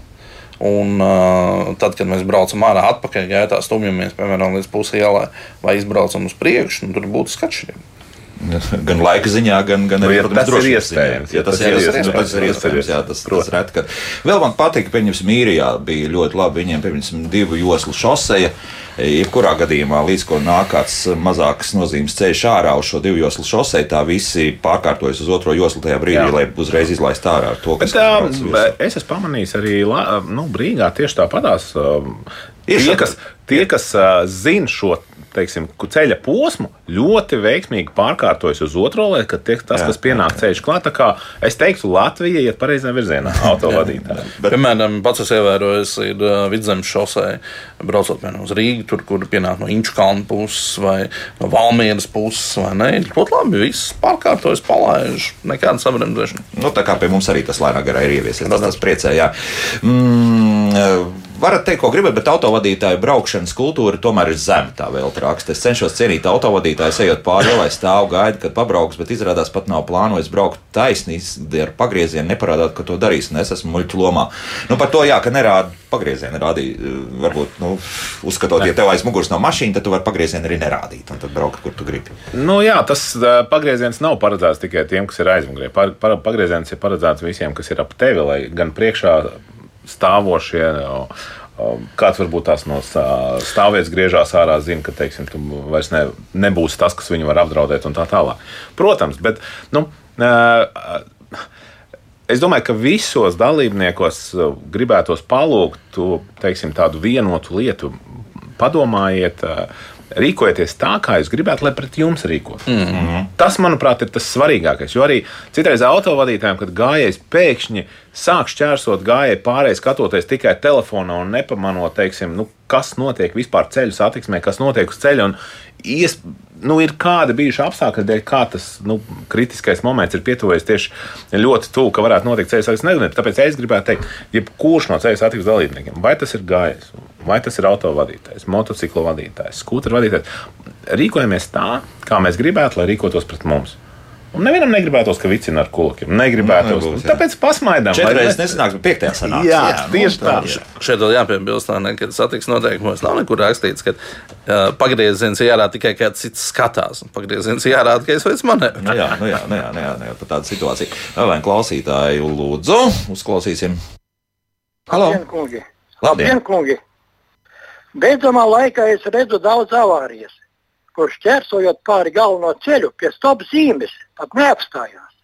Un, uh, tad, kad mēs braucam ārā, atpakaļ gaitā stumjamies, piemēram, līdz pusielai vai izbraucam uz priekšu, nu, tur būtu skatšķirība. Gan laika ziņā, gan, gan arī nu, protams, ir iespējams. Ja tas, tas, ir, iespējams, nu, tas ir iespējams. Jā, tas, tas ret, kad... Vēl man patīk, pieņemsim īrijā bija ļoti labi. Viņiem pieņemsim divu joslu šoseja. Jebkurā gadījumā, līdz ko nāk kāds mazāks nozīmes ceļš ārā uz šo divu joslu šoseju, tā visi pārkārtojas uz otro joslu tajā brīdī, jā. lai uzreiz izlaistu ārā to, kas ir. Es esmu pamanījis arī nu, Brīgā tieši tāpatās. Tie, kas, tie, kas uh, zina šo teiksim, ceļa posmu ļoti veiksmīgi pārkārtojas uz otro lietu, ka tie, tas, jā, kas pienāk jā, ceļš klāt, kā es teiktu, Latvija iet pareizajā virzienā, autovadītāji. Bet, piemēram, pats es ievēroju, ir uh, vidzemes šosē, braucot piemēram uz Rīgu, tur, kur pienāk no Inčukalna puses vai no Valmieras puses, vai ne? Ļoti labi, viss pārkārtojas, palaiž, nekāda sabremzēšana. Nu, tā kā pie mums arī tas lēnāk garā ir ieviesies, tas, tas priecē, jā. Mm, varat teikt, ko gribat, bet autovadītāju braukšanas kultūra tomēr ir zema. Tā vēl raksta. Es cenšos cienīt autovadītāju, ejot pāri ielai, stāvu gaidu, kad pabrauks, bet izrādās pat nav plānojis braukt taisnīgi ar pagriezienu, neparādot, ka to darīs. Un es esmu muļķu lomā. Nu, par to, jā, ka nerāda pagriezienu, rādīja. Varbūt, nu, uzskatot, ja tev aiz muguras nav mašīna, tad tu vari pagriezienu arī nerādīt un tad braukt, kur tu gribi. Nu, jā, tas pagrieziens nav paredzēts tikai tiem, kas ir aizmugurē. Pagrieziens ir paredzēts visiem, kas ir ap tevi, lai gan priekšā stāvošie Kāds varbūt tās no stāvvietas griežās ārā, zina, ka teiksim, tu vairs ne, nebūsi tas, kas viņu var apdraudēt, un tā tālāk. Protams, bet nu, es domāju, ka visos dalībniekos gribētos palūgt teiksim, tādu vienotu lietu. Padomājiet, rīkojieties tā, kā jūs gribētu, lai pret jums rīkotos. Mm -hmm. Tas, manuprāt, ir tas svarīgākais. Jo arī citreiz autovadītājiem, kad gājējs pēkšņi sāk šķērsot gājēju pārējai, skatoties tikai telefonā un nepamanot, teiksim, nu, kas notiek vispār ceļu satiksmē, kas notiek uz ceļa. Un ies, nu, ir kādi bijuši apstākļi, dēļ kā tas nu, kritiskais moments ir pietuvies tieši ļoti tuvu, ka varētu notikt ceļu satiksme. Tāpēc es gribētu teikt, jebkurš no ceļu satiksmes dalībniekiem, vai tas ir gājējs, vai tas ir autovadītājs, motociklu vadītājs, skūteru vadītājs, rīkojamies tā, kā mēs gribētu, lai rīkotos pret mums. Un nevienam negribētos, ka vicina ar kulakiem. Negribētos. Nu, nebūs, tāpēc pasmaidām. Četras nesanāks, bet piektajā sanāks. Jā, jā tieši tā. Šeit vēl jāpiebilst, ka satiksmes noteikumos nav nekur rakstīts, ka uh, pagrieziens jārāda tikai kāds cits skatās. Pagrieziens jārāda, ka es veicu manevru. Nu, jā, nu jā, nu jā, nu jā, nu jā, tā tāda situācija. Vēl klausītāju lūdzu, uzklausīsim. Halo! Labdien, kungi! Labdien kungi! Beidzamā laikā es redzu daudz avārijas, kurš ķersojot pāri galveno ceļu pie stop zīmes, pat neapstājās.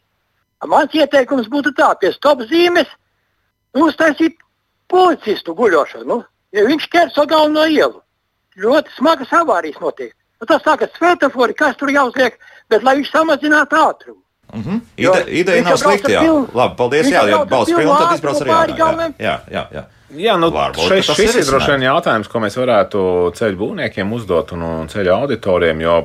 Mans ieteikums būtu tā, pie stop zīmes uztaisīt policistu guļošanu, nu, ja viņš ķerso galveno ielu. Ļoti smagas avārijas notiek. Nu, tas sākas svetafori, kas tur jāuzliek, bet lai viņš samazinātu ātrumu. Mm -hmm. Ide, ideja nav slikta. Labi, paldies. Jā, ja balss pilna, tad izbrauc arī ārā. Jā, jā, jā. Jā, nu, Varbūt, šeit, šis ir droši vien jautājums, ko mēs varētu ceļu būvniekiem uzdot un, un ceļu auditoriem. Jo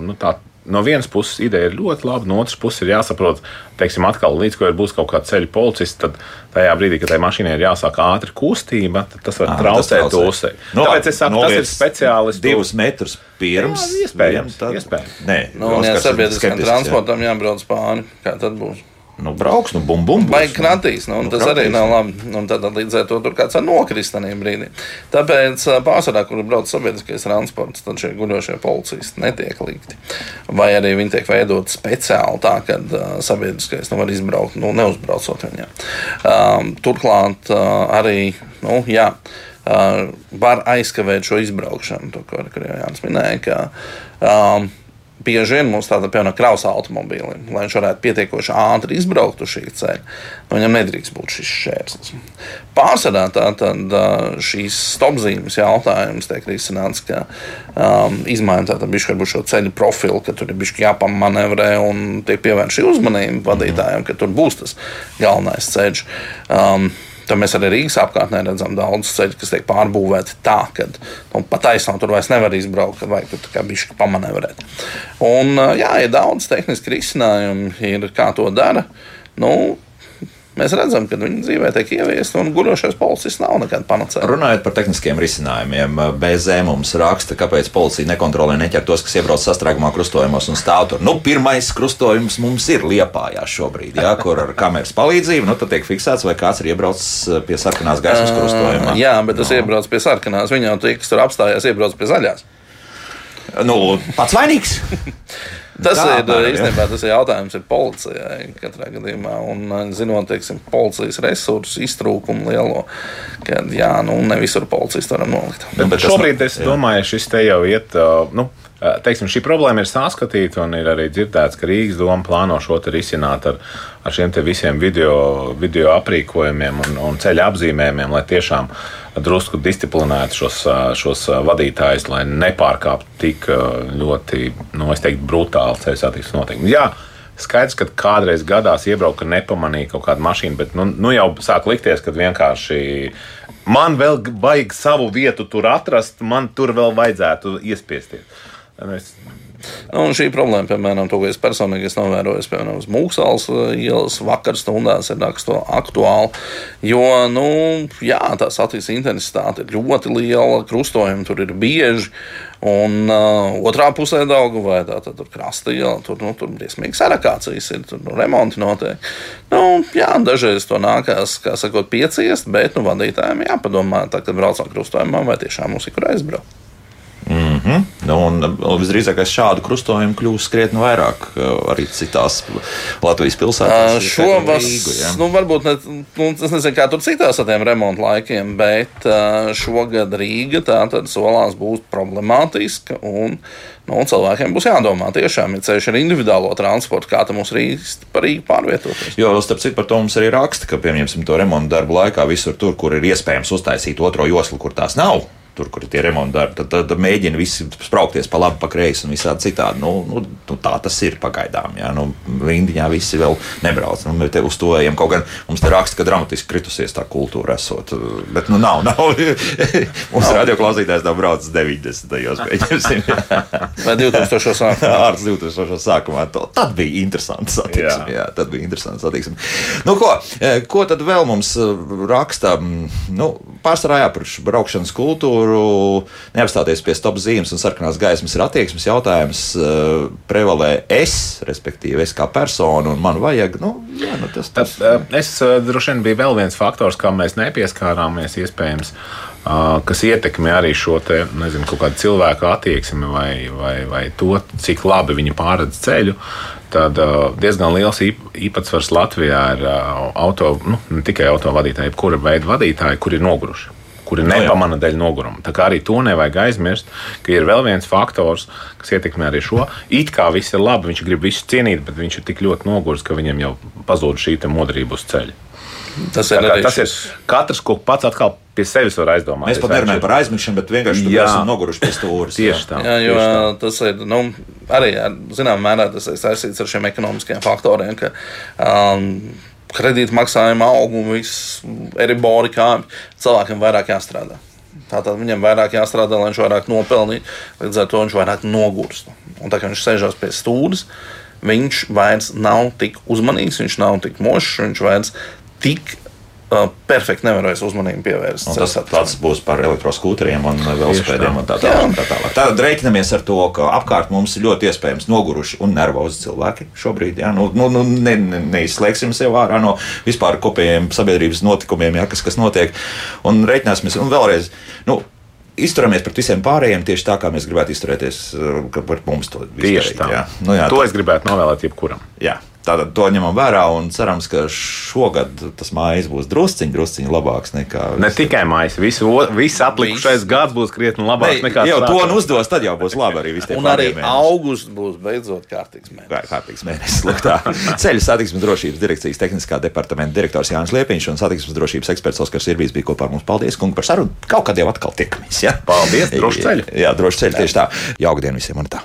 nu, tā, no vienas puses ideja ir ļoti laba, no otras puses ir jāsaprot, teiksim, atkal līdz ko ir būs kaut kāda ceļu policists, tad tajā brīdī, kad tai mašīnai ir jāsāk ātri kustība, tas var ah, traucēt uzsei. No, Tāpēc es saku, tas ir speciālists. Divus metrus pirms. Jā, iespējams. Tad... iespējams. Nē, nu, ja sabiedriskam transportam jābrauc pāri, kā tad būs? Nu, brauks, nu, bum, bum. Vai kratīs, nu, nu, tas kratīs. arī nav labi. Un tad līdz ar to tur kāds var nokrist tajā brīdī. Tāpēc pārsvarā, kur brauc sabiedriskais transports, tad šie guļošie policisti netiek likti. Vai arī viņi tiek veidoti speciāli tā, ka uh, sabiedriskais nu, var izbraukt, nu, neuzbraucot viņam. Um, turklāt uh, arī, nu, jā. Uh, var aizkavēt šo izbraukšanu. To, ko arī Jānis minēja, ka um, bieži vien mums tāda piemēram kravas automobīļa, lai viņš varētu pietiekoši ātri izbraukt uz šī ceļa. Nu, viņam nedrīkst būt šis šķērslis. Pārsvarā tātad šīs stopzīmes jautājums tiek risināts, ka um, izmaiņa tātad bišķi varbūt šo ceļu profilu, ka tur ir bišķi jāpamanevrē un tiek pievērsta šī uzmanība vadītājiem, ka tur būs tas galvenais ceļš. Um, Tad mēs arī Rīgas apkārtnē redzam daudz ceļu, kas tiek pārbūvēti tā, ka nu, pat aizsākt tur vairs nevar izbraukt, vajag tur kā bišķi pamanevrēt. Un jā, ir daudz tehniski risinājumi, ir kā to dara. Nu, Mēs redzam, ka viņa dzīvē tiek ieviesta un guļošais policists nav nekāda panacēja. Runājot par tehniskiem risinājumiem, BZ mums raksta, kāpēc policija nekontrolē neķer tos, kas iebrauc sastrēgumā krustojumos un stāv tur. Nu, pirmais krustojums mums ir liepājā šobrīd, jā, kur ar kameras palīdzību nu, tiek fiksēts, vai kāds ir iebraucis pie sarkanās gaismas krustojumā. Jā, bet tas no. iebrauc pie sarkanās, viņa jau tie, kas tur apstājās, iebrauc pie zaļās. Nu, pats vainīgs. Tas tā, ir apmēram, īstenībā tas ir jautājums ir policijai katrā gadījumā. Un, zinot, teiksim, policijas resursu iztrūkumu lielo, ka jā, nu, ne visur policistu varam nolikt. Bet, bet šobrīd es domāju, šis te jau iet. Nu, Teiksim, šī problēma ir saskatīta un ir arī dzirdēts, ka Rīgas doma plāno šo risināt ar, ar šiem visiem video, video aprīkojumiem un, un ceļa apzīmējumiem, lai tiešām drusku disciplinētu šos, šos vadītājus, lai nepārkāptu tik ļoti, nu, teiktu, brutāli ceļu satiksmes noteikumus. Jā, skaidrs, ka kādreiz gadās iebraukt, ka nepamanīja kaut kādu mašīnu, bet nu, nu jau sāk likties, ka vienkārši man vēl vajag savu vietu tur atrast, man tur vēl vajadzētu iespiesties. Es... Nu, šī problēma, piemēram, to, ko es personīgi esmu novērojis, piemēram, uz Mūksāles uh, ielas vakar stundās, ir aktuāli. Jo, nu, jā, tā satiksmes intensitāte ir ļoti liela, krustojumi tur ir bieži. Un uh, otrā pusē Daugu vai tā, tad tur krasta iela, tur, nu, tur briesmīgi sarakācijas ir, tur nu, remonti notiek. Nu, jā, dažreiz to nākās, kā sakot, pieciest, bet, nu, vadītājiem jāpadomā, tā, kad braucam krustojumā, vai tiešām mums ir kur aizbraukt. Mm. Mm -hmm. un visdrīzāk šādu krustojumu kļūs krietni vairāk arī citās Latvijas pilsētās. Šovasar, nu, varbūt ne, nu, es nezinu, kā tur citās ar tiem remontu laikiem, bet šogad Rīga tā tad solās būt problemātiska. Un, nu, cilvēkiem būs jādomā tiešām, ja ceļš ar individuālo transportu, kā tam mums Rīgas par Rīgu pārvietoties. Jo, starp citu, par to mums arī raksta, ka, pieņemsim, to remontu darbu laikā visur tur, kur ir iespējams uztaisīt otro joslu, kur tās nav tur, kur ir tie remonti darbi, tad, tad, tad mēģina visi spraukties pa labi, pa kreisi un visādi citādi. Nu, nu, nu, tā tas ir pagaidām. Jā. Nu, Rindiņā visi vēl nebrauc. Nu, uz to ejam. Kaut gan mums te raksta, ka dramatiski kritusies tā kultūra esot. Bet nu nav, nav. mums radioklausītājs nav braucis 90. gados. Vai 2000. sākumā? Ārts 2000. sākumā. Tad bija interesanti satiksme. Jā. jā, tad bija interesanti satiksme. Nu, ko, ko tad vēl mums raksta? Nu, pārsvarā jāpraš braukšanas kultūru kuru neapstāties pie stop zīmes un sarkanās gaismas ir attieksmes jautājums, uh, prevalē es, respektīvi es kā persona, un man vajag. Nu, jā, nu tas, tas... Uh, es uh, droši vien bija vēl viens faktors, kam mēs nepieskārāmies iespējams. Kas ietekmē arī šo te, nezinu, cilvēku attieksmi vai, vai, vai to, cik labi viņi pārredz ceļu. Tad diezgan liels īpatsvars Latvijā ir auto, nu, ne tikai autovadītāji, jebkura veida vadītāji, kuri ir noguruši kuri nu nepamana dēļ noguruma. Tā kā arī to nevajag aizmirst, ka ir vēl viens faktors, kas ietekmē arī šo. It kā viss ir labi, viņš grib visu cienīt, bet viņš ir tik ļoti noguris, ka viņam jau pazūd šī modrība uz ceļa. Tas ir, tas ir katrs, ko pats atkal pie sevis var aizdomāt. Mēs pat nerunājam par aizmigšanu, bet vienkārši esam noguruši pie stūres. Tieši tā. Jā, jo tā. tas ir, nu, arī, zināmā mērā, tas ir saistīts ar šiem ekonomiskiem faktoriem, ka um, kredīta maksājuma auguma, viss eribori kāpj, cilvēkam vairāk jāstrādā. Tātad viņam vairāk jāstrādā, lai viņš vairāk nopelnītu, līdz ar to viņš vairāk nogurst. Un tā kā viņš sēžās pie stūres, viņš vairs nav tik uzmanīgs, viņš nav tik mošs, viņš vairs tik perfekti nevarēs uzmanību pievērst. Un tas tāds būs par elektroskūteriem un velospēdiem un tā tālāk. Tā tālāk. Tad reiķinamies ar to, ka apkārt mums ir ļoti iespējams noguruši un nervozi cilvēki šobrīd. Jā, nu, nu, nu, ne, ne, neizslēgsim sev ārā no vispār kopējiem sabiedrības notikumiem, jā, kas, kas notiek. Un reiķināsimies, un vēlreiz. Nu, izturamies pret visiem pārējiem tieši tā, kā mēs gribētu izturēties pret mums. Tieši tā. Jā. Nu, jā, to tas... es gribētu novēlēt jebkuram. Jā. Tātad to ņemam vērā un cerams, ka šogad tas mājas būs drusciņš, drusciņš labāks nekā. Ne tikai mājas, visu, viss atlikušais gads būs krietni labāks ne, nekā. Jau to uzdos, tad jau būs labi arī visiem. Un arī augusts būs beidzot kārtīgs mēnesis. Kārtīgs mēnesis. Ceļu satiksmes drošības direkcijas tehniskā departamenta direktors Jānis Liepiņš un satiksmes drošības eksperts Oskars Irbīs bija kopā ar mums. Paldies, kungi, par sarunu. Kaut kad jau atkal tiekamies. Ja? Paldies, droši ceļu. Jā, droši ceļu tieši tā. Jauka diena visiem un tā.